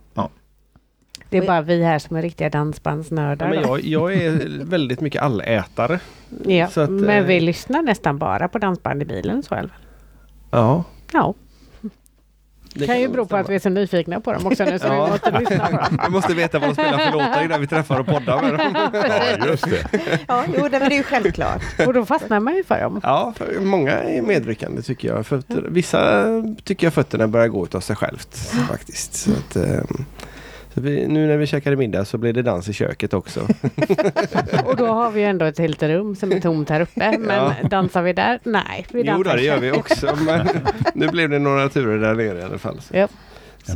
Det är bara vi här som är riktiga dansbandsnördar. Ja, men jag, jag är väldigt mycket allätare. Ja, att, men vi eh, lyssnar nästan bara på dansband i bilen så Ja. Ja. Det kan ju bero på att vi är så nyfikna på dem också nu så ja. vi måste lyssna på dem. Vi måste veta vad de spelar för låtar innan vi träffar och poddar med dem. ja, just det. Ja, jo, det är ju självklart. Och då fastnar man ju för dem. Ja, för många är medryckande tycker jag. Fötter, vissa tycker jag fötterna börjar gå av sig självt faktiskt. Så att, um, vi, nu när vi käkade middag så blir det dans i köket också. och då har vi ändå ett helt rum som är tomt här uppe. Men ja. dansar vi där? Nej. Vi jo, det gör vi också. Men nu blev det några turer där nere i alla fall. Ja.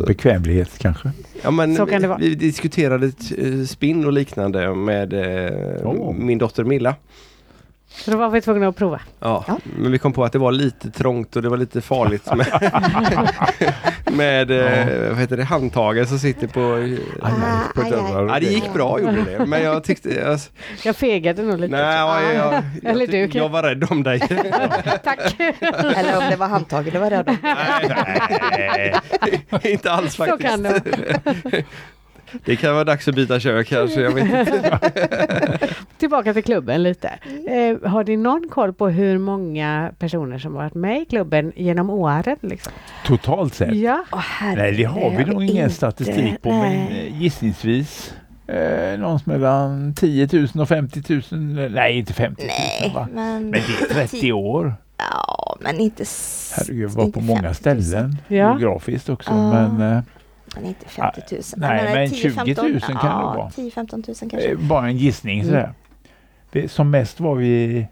Bekvämlighet kanske? Ja, men så kan det vara. Vi diskuterade eh, spinn och liknande med oh. min dotter Milla. Så då var vi tvungna att prova. Ja, ja, men vi kom på att det var lite trångt och det var lite farligt med, med ja. eh, vad heter det, handtagen som sitter på, aj, på aj, aj, Ja, det gick bra gjorde det. Men jag tyckte... Jag, jag fegade nog lite. Nej, ja, jag, jag, Eller du, jag var rädd om dig. Tack. Eller om det var handtagen du var rädd om. Nej, nej, inte alls faktiskt. Så kan det det kan vara dags att byta kök kanske, jag vet inte. Tillbaka till klubben lite. Eh, har ni någon koll på hur många personer som varit med i klubben genom åren? Liksom? Totalt sett? Ja. Oh, nej, det har vi nog ingen statistik på, nej. men eh, gissningsvis Eh, någonstans mellan 10 000 och 50 000. Nej, inte 50 000 nej, va? Men, men det är 30 år. Ja, men inte... Herregud, var på många ställen ja. geografiskt också. Uh. Men, eh, men inte 50 000. Nej, men, men 10, 20 000 kan ja, det vara. 10-15 000 kanske. Bara en gissning mm. sådär. Som mest var vi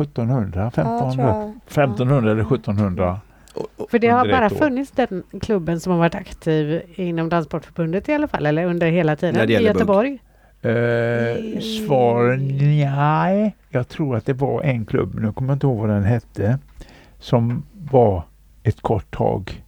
1700, 1500, ja, 1500 eller 1700. För det har bara funnits den klubben som har varit aktiv inom Danssportförbundet i alla fall, eller under hela tiden i Göteborg? Uh, svar nej. Jag tror att det var en klubb, nu kommer jag inte ihåg vad den hette, som var ett kort tag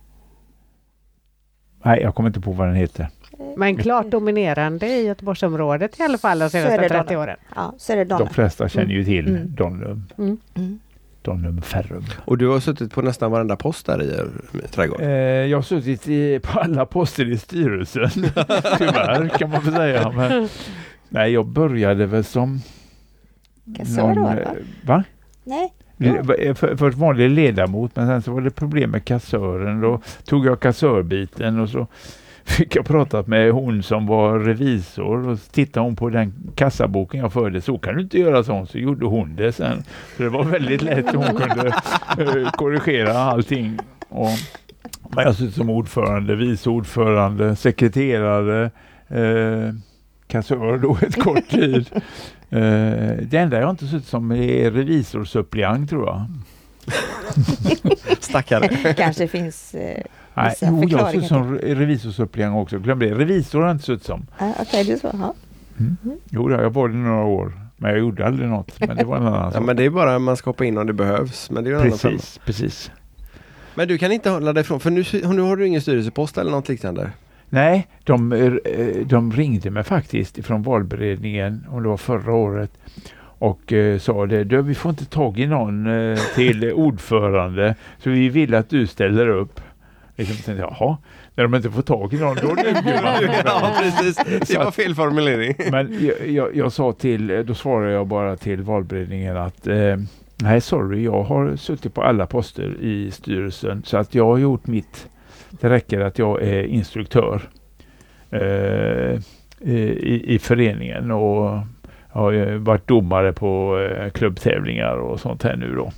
Nej, jag kommer inte på vad den heter. Men klart dominerande i Göteborgsområdet i alla fall de senaste 30 åren. Ja, så är det De flesta känner ju till mm. Donlum. Mm. Mm. Donlum Ferrum. Och du har suttit på nästan varenda post där i trädgården? Eh, jag har suttit i, på alla poster i styrelsen. Tyvärr kan man väl säga. Men, nej, jag började väl som... Kassör då? Va? va? Nej. Ja. Eh, först vanlig ledamot men sen så var det problem med kassören. Då tog jag kassörbiten och så fick jag pratat med hon som var revisor och tittade hon på den kassaboken jag förde. Så kan du inte göra sånt. Så gjorde hon det sen. Så det var väldigt lätt. Hon kunde eh, korrigera allting. Och, men jag suttit som ordförande, vice ordförande, sekreterare, Eh, kassör då ett kort tid. Uh, det enda jag inte suttit som är revisorsuppleant tror jag. Stackare. Kanske finns uh, Nej, jo, jag har suttit som revisorsuppleant också. Glöm det. Revisor har jag inte suttit som. Uh, Okej, okay, det så. Ja. Mm. Jo, jag var det några år. Men jag gjorde aldrig något. Men det var en annan ja, men det är bara man ska hoppa in om det behövs. Men det är precis, annan precis. Men du kan inte hålla dig ifrån, för nu, nu har du ingen styrelsepost eller något liknande? Nej, de, eh, de ringde mig faktiskt från valberedningen, om det var förra året, och eh, sa det, du, vi får inte tag i någon eh, till ordförande, så vi vill att du ställer upp. Liksom, tänkte, Jaha, när de inte får tag i någon, då duger man. ja, precis. Det var fel formulering. Men jag, jag, jag, sa till, då svarade jag bara till valberedningen att eh, nej, sorry, jag har suttit på alla poster i styrelsen, så att jag har gjort mitt det räcker att jag är instruktör eh, i, i föreningen och har varit domare på eh, klubbtävlingar och sånt här nu då.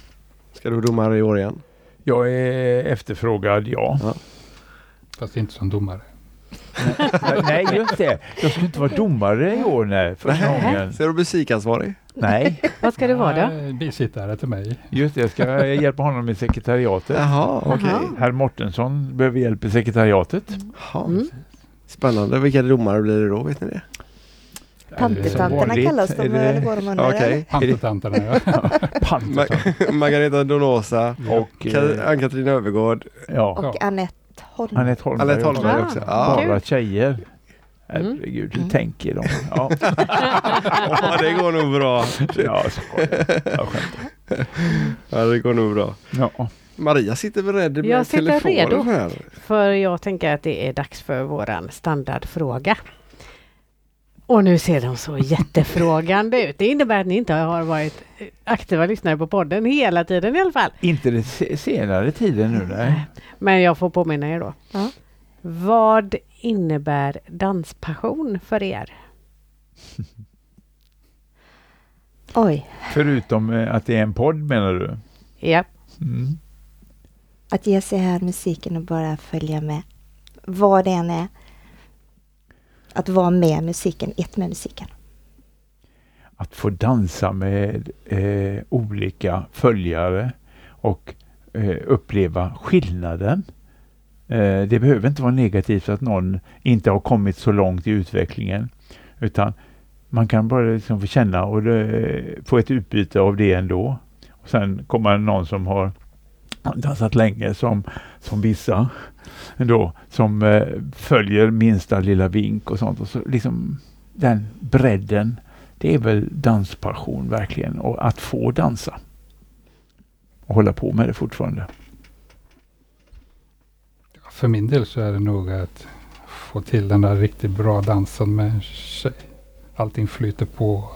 Ska du domare i år igen? Jag är efterfrågad, ja. ja. Fast inte som domare. Nej, just det. Jag skulle inte vara domare i år nej, första gången. Så är du musikansvarig? Nej. Vad ska du vara då? Bisittare till mig. Just det, jag ska hjälpa honom med sekretariatet. Jaha, okej. Okay. Herr Mortensson behöver hjälp i sekretariatet. Mm. Spännande. Vilka domare blir det då? Vet ni det? Pantetanterna kallas de, det... eller de under? Okay. Pantetanterna, ja. Margareta Donosa och eh, Ann-Katrin Övergård. Ja. Och Anette Holm. Anette Holmberg, Anette Holmberg också. Ja. Bara tjejer. Herregud, hur mm. tänker de? Ja. ja, det går nog bra. Ja, jag Ja, det går nog bra. Ja. Maria sitter beredd med jag telefonen sitter redo, här. För jag tänker att det är dags för våran standardfråga. Och nu ser de så jättefrågande ut. Det innebär att ni inte har varit aktiva lyssnare på podden hela tiden i alla fall. Inte den senare tiden nu nej. Men jag får påminna er då. Ja. Vad innebär danspassion för er? Oj. Förutom eh, att det är en podd menar du? Ja. Mm. Att ge sig här musiken och bara följa med. Vad det än är. Att vara med musiken, ett med musiken. Att få dansa med eh, olika följare och eh, uppleva skillnaden. Eh, det behöver inte vara negativt att någon inte har kommit så långt i utvecklingen. Utan man kan bara liksom få känna och det, få ett utbyte av det ändå. Och sen kommer någon som har dansat länge som, som vissa då, som eh, följer minsta lilla vink och sånt. Och så liksom den bredden, det är väl danspassion verkligen och att få dansa. Och hålla på med det fortfarande. För min del så är det nog att få till den där riktigt bra dansen med tjej. Allting flyter på.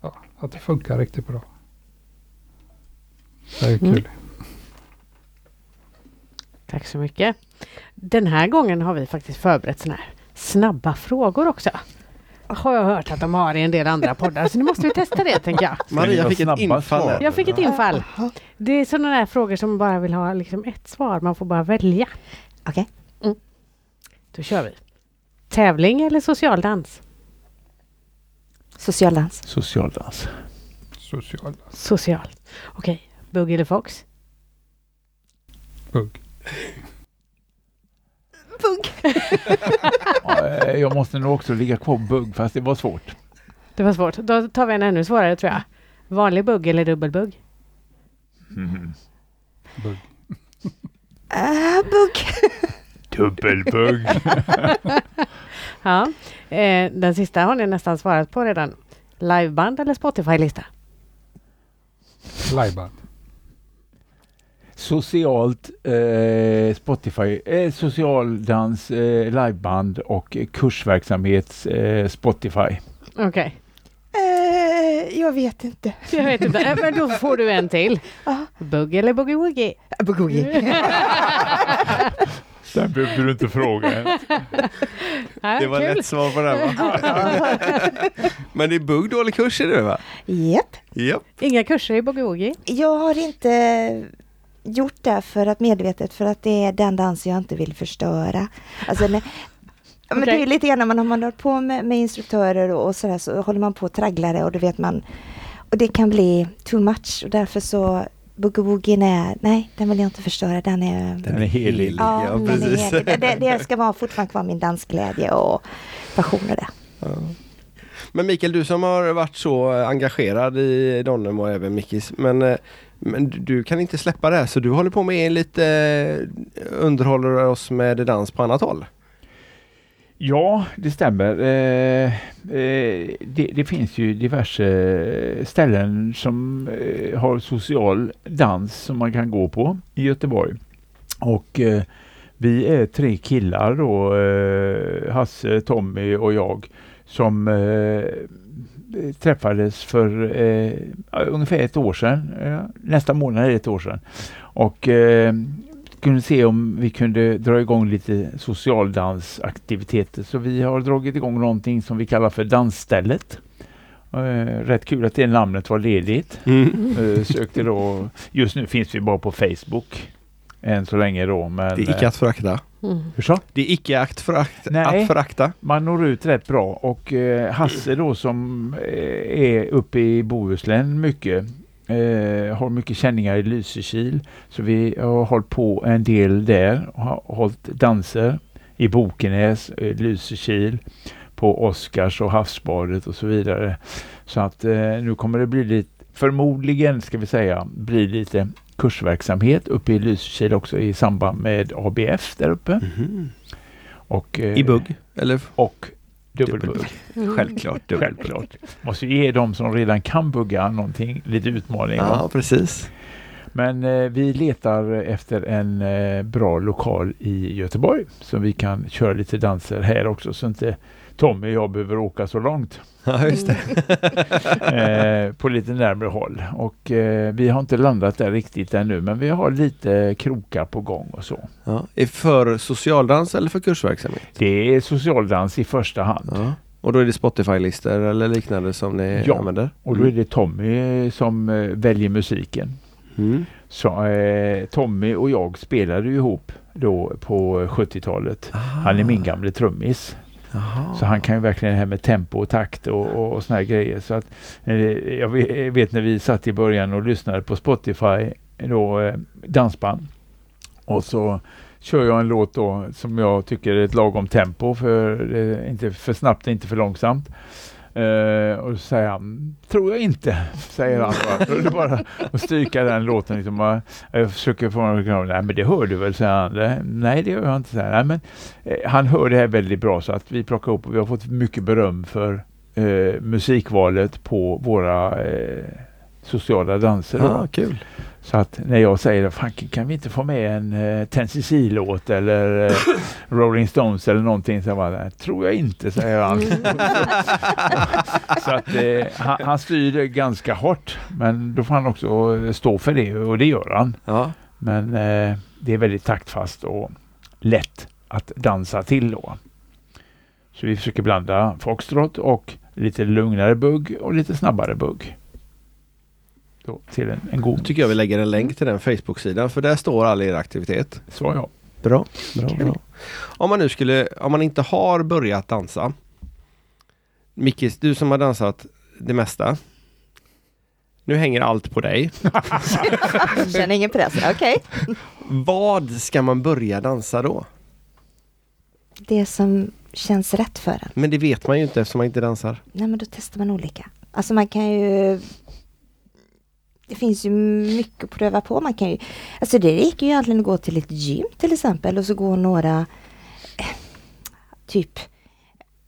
Ja, att det funkar riktigt bra. Det är kul. Mm. Tack så mycket. Den här gången har vi faktiskt förberett såna här snabba frågor också. Har jag hört att de har i en del andra poddar, så nu måste vi testa det tänker jag. Maria fick ett infall. Jag fick ett infall. Det är sådana där frågor som bara vill ha liksom ett svar, man får bara välja. Okej. Okay. Mm. Då kör vi. Tävling eller socialdans? Socialdans. Socialdans. Socialdans. Social. Okej. Okay. Bugg eller Fox? Bugg. Bugg. jag måste nog också ligga kvar på bugg fast det var svårt. Det var svårt. Då tar vi en ännu svårare tror jag. Vanlig bugg eller dubbelbugg? Mm. Bugg. Uh, bugg. Dubbelbugg. ja. Eh, den sista har ni nästan svarat på redan. Liveband eller Spotify-lista? Liveband socialt eh, Spotify, eh, socialdans, eh, liveband och kursverksamhet eh, Spotify. Okej. Okay. Eh, jag vet inte. Jag vet inte, eh, men då får du en till. Bugg eller boogie-woogie? Boogie-woogie. Den behövde du inte fråga. det var lätt svar på den va? Men det är bugg dålig kurs är det va? Japp. Yep. Inga kurser i boogie-woogie? Jag har inte gjort det för att medvetet för att det är den dans jag inte vill förstöra. Alltså, när, men det är lite grann när man har hållit på med, med instruktörer och, och sådär så håller man på och tragglar det och då vet man och det kan bli too much och därför så Boogie är, nej den vill jag inte förstöra, den är... Den är helig. Ja, ja precis. Det, det, ska vara fortfarande kvar min dansglädje och passion och det. Ja. Men Mikael, du som har varit så engagerad i Donnem och även Mickis, men eh, men du kan inte släppa det här så du håller på med lite eh, underhåller oss med dans på annat håll? Ja, det stämmer. Eh, eh, det, det, finns ju diverse ställen som eh, har social dans som man kan gå på i Göteborg. Och eh, vi är tre killar då, eh, Hasse, Tommy och jag, som eh, träffades för eh, ungefär ett år sedan. Eh, nästa månad är det ett år sedan. Och eh, kunde se om vi kunde dra igång lite socialdansaktiviteter. Så vi har dragit igång någonting som vi kallar för Dansstället. Uh, rätt kul att det namnet var ledigt. Mm. Uh, sökte då, just nu finns vi bara på Facebook. Än så länge då. Men, Det är icke att förakta. Mm. Hur så? Det är icke att, förakt, Nej. att förakta. Man når ut rätt bra och eh, Hasse då som eh, är uppe i Bohuslän mycket eh, har mycket känningar i Lysekil. Så vi har hållit på en del där och har hållit danser i Bokenäs, eh, Lysekil, på Oscars och Havsbadet och så vidare. Så att eh, nu kommer det bli lite, förmodligen ska vi säga, bli lite kursverksamhet uppe i Lysekil också i samband med ABF där uppe. Och, eh, I bugg. Eller och dubbelbugg. Mm. självklart. dubbel. Självklart. Måste ge de som redan kan bugga någonting, lite utmaning. va? Ja, precis. Men eh, vi letar efter en eh, bra lokal i Göteborg så vi kan köra lite danser här också så inte Tommy och jag behöver åka så långt. Ja, just det. eh, på lite närmare håll. Och eh, vi har inte landat där riktigt ännu men vi har lite krokar på gång och så. Ja. Är för socialdans eller för kursverksamhet? Det är socialdans i första hand. Ja. Och då är det Spotify-listor eller liknande som ni Ja. använder? Och då är det Tommy som eh, väljer musiken. Mm. Så, eh, Tommy och jag spelade ju ihop då på 70-talet. Han är min gamle trummis. Jaha. Så han kan ju verkligen det här med tempo och takt och, och, och såna här grejer. Så att, eh, jag eh, vet, när vi satt i början och lyssnade på Spotify, då, eh, dansband. Och så kör jag en låt då som jag tycker är ett lagom tempo, för det är inte för snabbt, inte för långsamt. Uh, och så säger han, tror jag inte, säger han. bara. Bara och stryka den låten. Liksom. Och Jag försöker få honom att nej men det hör du väl, säger han. Nej det gör jag inte, säger han. Men, eh, han hör det här väldigt bra så att vi plockar upp och vi har fått mycket beröm för eh, musikvalet på våra eh, sociala danser. Ah, kul. Så att när jag säger fan kan vi inte få med en uh, Ten låt eller eh, Rolling Stones eller någonting så jag bara, tror jag inte säger han. så att eh, han, han styr ganska hårt men då får han också eh, stå för det och det gör han. Ja. Men eh, det är väldigt taktfast och lätt att dansa till då. Så vi försöker blanda foxtrot och lite lugnare bugg och lite snabbare bugg. Då, till en, en Då god tycker jag vi lägger en länk till den Facebook-sidan för där står all er aktivitet. Så ja. Bra, bra, bra. Om man nu skulle, om man inte har börjat dansa. Micke, du som har dansat det mesta. Nu hänger allt på dig. Känner ingen press, okej. Vad ska man börja dansa då? Det som känns rätt för en. Men det vet man ju inte eftersom man inte dansar. Nej men då testar man olika. Alltså man kan ju det finns ju mycket att pröva på. Man kan ju Alltså det räcker ju egentligen att gå till ett gym till exempel och så gå några eh, Typ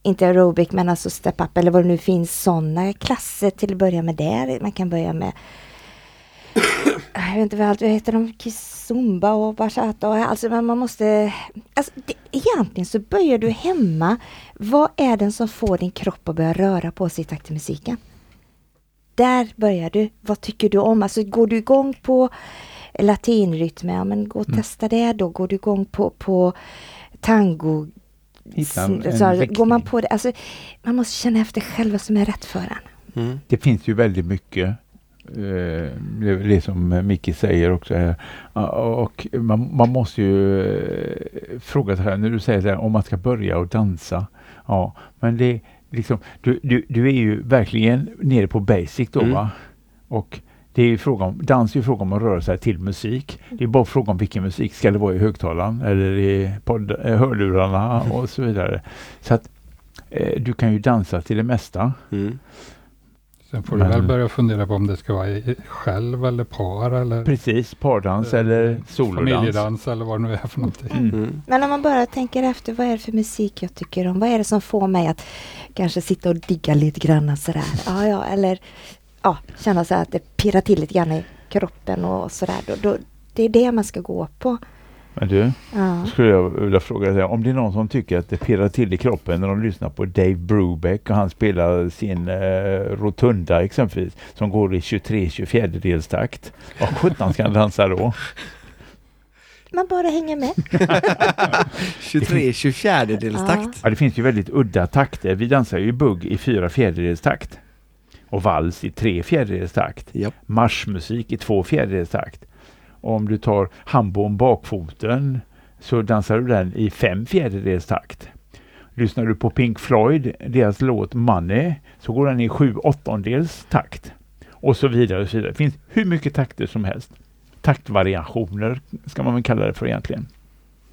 Inte aerobic men alltså step up eller vad det nu finns sådana klasser till att börja med där. Man kan börja med jag vet inte vad allt vad heter de? Kizumba och bachata och alltså men man måste alltså, det, Egentligen så börjar du hemma. Vad är det som får din kropp att börja röra på sig i takt till musiken? Där börjar du. Vad tycker du om? Alltså går du igång på latinrytm, ja men gå och testa det då. Går du igång på, på tango, så, går man på det, alltså man måste känna efter själv vad som är rätt för en. Mm. Det finns ju väldigt mycket eh, det, är det som Micke säger också. Här. Och man, man måste ju eh, fråga sig här, när du säger så här, om man ska börja och dansa. Ja, men det liksom, du, du, du är ju verkligen nere på basic då Mm. va? Och det är ju fråga om, dans är ju fråga om att röra sig till musik. Det är bara fråga om vilken musik. Ska det vara i högtalaren eller i podd, eh, hörlurarna och så vidare. Så att eh, du kan ju dansa till det mesta. Mm. Sen får du Men- väl börja fundera på om det ska vara i- själv eller par eller Precis, pardans eller solodans. familjedans eller vad det nu är för någonting. Mm. Mm. Men om man bara tänker efter, vad är det för musik jag tycker om? Vad är det som får mig att kanske sitta och digga lite grann sådär? Ja, ja, eller ja, känna så att det pirrar till lite grann i kroppen och sådär. Då, då, det är det man ska gå på. Men du, Ja. skulle jag vilja fråga dig, om det är någon som tycker att det pirrar till i kroppen när de lyssnar på Dave Brubeck och han spelar sin eh, rotunda exempelvis som går i 23-24 delstakt. Vad sjutton ska han dansa då? Man bara hänger med. 23 24 delstakt. Ja, det finns ju väldigt udda takter. Vi dansar ju bugg i fyra fjärdedels takt och vals i tre fjärdedels takt. Japp. Marschmusik i två fjärdedels takt. Och om du tar handbom bakfoten så dansar du den i fem fjärdedels takt. Lyssnar du på Pink Floyd, deras låt Money, så går den i sju åttondels takt. Och så vidare. Och så vidare. Det finns hur mycket takter som helst. Taktvariationer ska man väl kalla det för egentligen.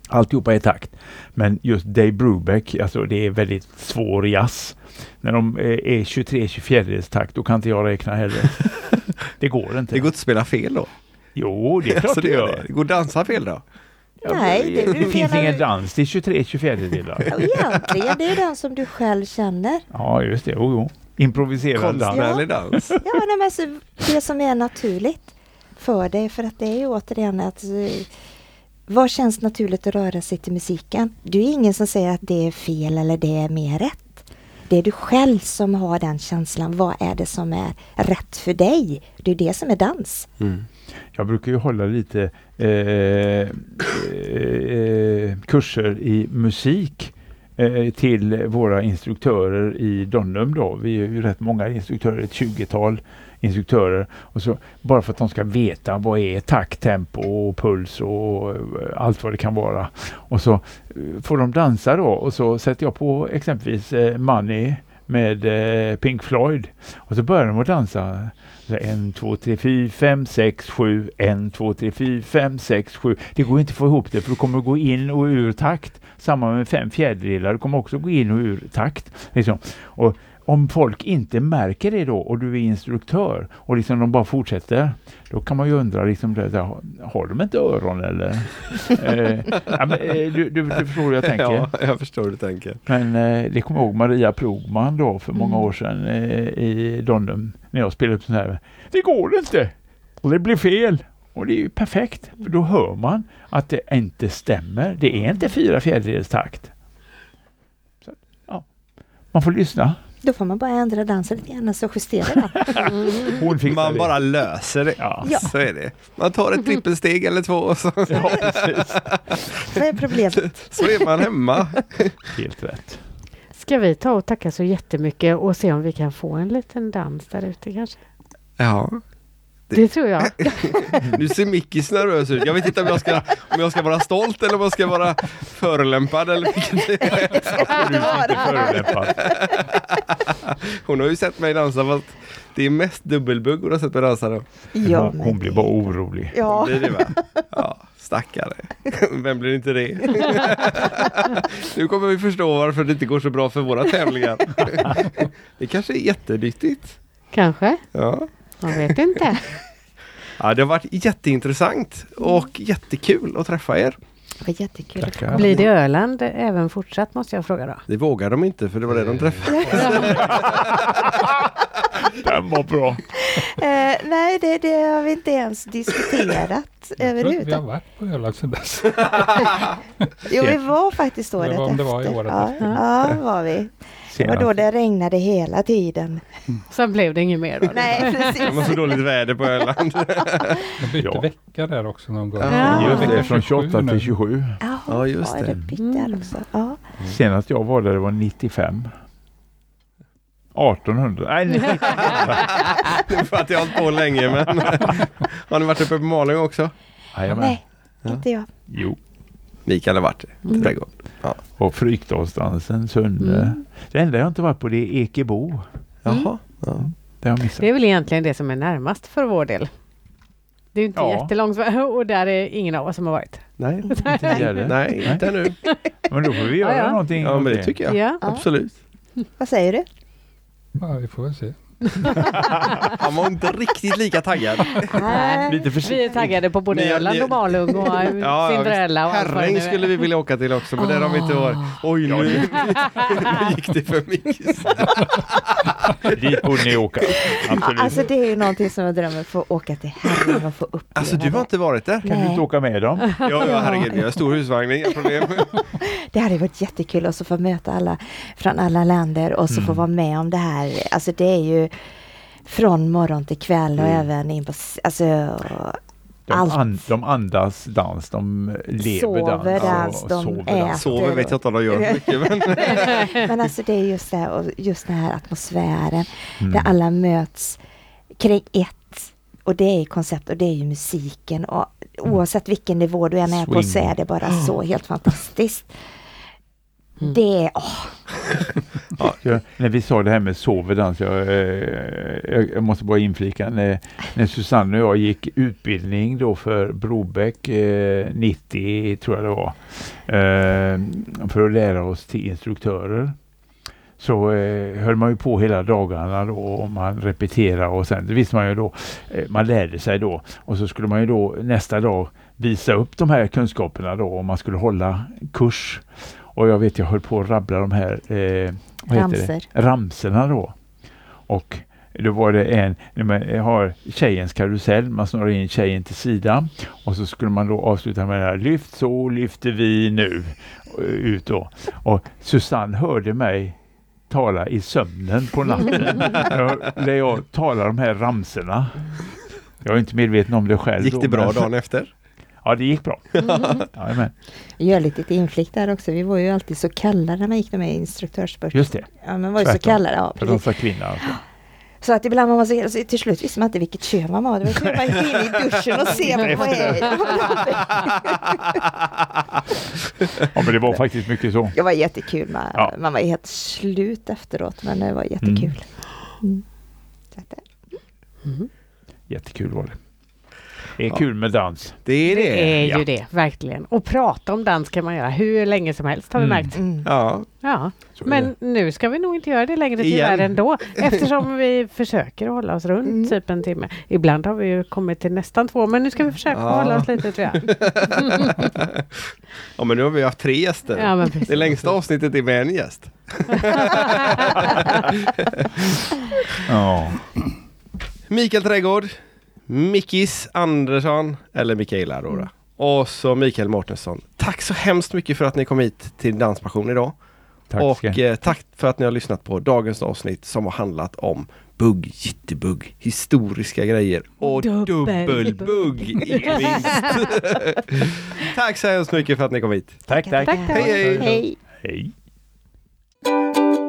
Alltihopa är takt. Men just Dave Brubeck, alltså det är väldigt svår jazz. När de eh, är 23-24 takt, då kan inte jag räkna heller. Det går inte. Det går inte att spela fel då? Jo, det är klart Alltså, det det, gör. det. det går att dansa fel då? Ja, Nej, det- det, du finns menar- ingen dans till 23-24 delar. Ja, Egentligen, det är den som du själv känner. Ja, just det. Jo, jo. Improviserad dans. Konstnärlig dans. Ja, nej, men alltså, det som är naturligt för dig, för att det är ju återigen att eh, vad känns naturligt att röra sig till musiken? Du är ingen som säger att det är fel eller det är mer rätt. Det är du själv som har den känslan. Vad är det som är rätt för dig? Det är det som är dans. Mm. Jag brukar ju hålla lite eh, eh, kurser i musik eh, till våra instruktörer i Donnum då. Vi är ju rätt många instruktörer, ett 20-tal instruktörer. Och så, bara för att de ska veta vad är takt, tempo och puls och eh, allt vad det kan vara. Och så eh, får de dansa då och så sätter jag på exempelvis eh, Money med Pink Floyd och så börjar de att dansa. En, två, tre, fyra, fem, sex, sju. En, två, tre, fyra, fem, sex, sju. Det går inte att få ihop det för du kommer att gå in och ur takt. Samma med fem fjärdedelar. Du kommer också gå in och ur takt. Liksom. Och om folk inte märker det då och du är instruktör och liksom de bara fortsätter. Då kan man ju undra, liksom, har de inte öron eller? eh, ja, men, eh, du, du, du förstår hur jag tänker. Ja, jag förstår hur du tänker. Men eh, det kommer jag ihåg Maria Progman då för många Mm. år sedan eh, i Donnum när jag spelade upp sån här. Det går inte! Och det blir fel! Och det är ju perfekt, för då hör man att det inte stämmer. Det är inte fyra fjärdedels takt. Så, ja. Man får lyssna. Då får man bara ändra dansen lite grann och så justera den. Man det. bara löser det. Ja. Ja. Så är det. Man tar ett trippelsteg eller två och så, ja, precis. Är problemet? så är man hemma. Helt rätt. Ska vi ta och tacka så jättemycket och se om vi kan få en liten dans där ute kanske? Ja. Det tror jag. Nu ser Mickis nervös ut. Jag vet inte om jag, ska, om jag ska vara stolt eller om jag ska vara förolämpad eller vilket det är. Hon har ju sett mig dansa fast det är mest dubbelbugg hon har sett mig dansa då. Ja, Hon, men hon blir det- bara orolig. Ja, Blir det va? Ja, stackare. Vem blir inte det? Nu kommer vi förstå varför det inte går så bra för våra tävlingar. Det kanske är jättenyttigt. Kanske. Ja. Man vet inte. ja, det har varit jätteintressant och jättekul att träffa er. det var jättekul. Tackar. Blir det Öland även fortsatt måste jag fråga då? Det vågar de inte för det var det de träffade. Den var bra. Eh, nej, det, det har vi inte ens diskuterat Jag inte vi har överhuvudtaget. varit på Öland sedan dess. Jo, vi var faktiskt året Det var om det var i efter. året ja, efter. ja, var vi. Det var då det regnade hela tiden. Sen blev det inget mer då? Nej, Det var precis. så dåligt väder på Öland. Jag bytte Ja. vecka där också någon gång. Ja. Just det, från 28 nu. till 27. Jaha, Ja, just ja, det. där också. Ja. Senast jag var där det var 95. 1800. Nej, nej. för att jag har hållit på länge men Har ni varit uppe på Malung också? Jajamän. Nej, Ja. inte jag. Jo. Mikael har varit det. Mm. Trädgård. Och Frykdalsdansen, Sunne. Mm. Det enda jag inte varit på det är Ekebo. Jaha. Ja. Det har jag missat. Det är väl egentligen det som är närmast för vår del. Det är ju inte Ja. jättelångt och där är ingen av oss som har varit. Nej. Inte? Nej, inte nu. Men då får vi göra Ja, ja. någonting Ja men det tycker jag. Ja. Ja. Absolut. Vad säger du? Ja, vi får väl se. Han var inte riktigt lika taggad. Nej. Lite Vi är taggade på både Ni- Öland ni- och Malung och Ja, Cinderella och allt vad det Herräng är. skulle vi vilja åka till också men där har vi inte varit. Oj nu, nu gick det för mycket. Dit borde ni åka. Absolut. alltså det är ju någonting som jag drömmer få åka till Herren och få uppleva Alltså du har inte varit där? kan du inte åka med dem? Ja, ja herregud vi har stor husvagn, inga problem. Det hade varit jättekul att så få möta alla från alla länder och så få Mm. vara med om det här. Alltså det är ju från morgon till kväll och Mm. även in på... Alltså, De, Allt. an, de andas dans, de lever Sover dans. dans, och de sover äter. dans. Sover vet jag inte om de gör mycket men men alltså det är just det och just den här atmosfären Mm. där alla möts kring ett Och det är koncept och det är ju musiken och oavsett vilken nivå du än är på så är det bara så helt fantastiskt. Mm. Det är, åh, Jag, när vi sa det här med soverdans, jag, eh, jag, jag måste bara inflika, när, när Susanne och jag gick utbildning då för Brobeck eh, 90 tror jag det var, eh, för att lära oss till instruktörer. Så eh, höll man ju på hela dagarna då och man repeterade och sen det visste man ju då, eh, man lärde sig då och så skulle man ju då nästa dag visa upp de här kunskaperna då och man skulle hålla kurs. Och jag vet jag höll på att rabbla de här eh, vad heter det? Ramsor. ramserna då. Och då var det en, när man har tjejens karusell, man snurrar in tjejen till sidan och så skulle man då avsluta med det här, lyft så lyfter vi nu eh, ut då. Och Susanne hörde mig tala i sömnen på natten när jag talar de här ramserna. Jag är inte medveten om det själv. Gick då, det bra men- dagen efter? Ja, det gick bra. Jajamän, gör lite inflick där också. Vi var ju alltid så kallade när man gick med instruktörsböcker. just det. Ja, men var ju så kallade. Ja, För precis. dansa kvinna alltså. Så att ibland var man så, så till slut visste man inte vilket kön man var. Det var som man gick in i duschen och se vad är det? Ja, men det var faktiskt mycket så. Det var jättekul. Man, Ja. man var helt slut efteråt men det var jättekul. Mm. Så att, Mm. Jättekul var det. Det är kul med dans. Det är det. Det är ja. ju det, verkligen. Och prata om dans kan man göra hur länge som helst har vi Mm. märkt. mm. Ja, Ja, men nu ska vi nog inte göra det längre tyvärr ändå. Eftersom vi försöker hålla oss runt Mm. typ en timme. Ibland har vi ju kommit till nästan två men nu ska vi försöka Ja. hålla oss lite tror jag. ja, men nu har vi haft tre gäster. Ja, det längsta avsnittet är med en gäst. Ja. Mikael Trädgård, Mickis Andersson eller Mikaela då. då. Och så Mikael Mårtensson. Tack så hemskt mycket för att ni kom hit till Danspassion idag. Tack och eh, tack för att ni har lyssnat på dagens avsnitt som har handlat om bugg, jittebugg, historiska grejer och Dubbelbugg. inte minst. tack så hemskt mycket för att ni kom hit. Tack, tack. Tack, tack. Hej, hej. Hej! Hej.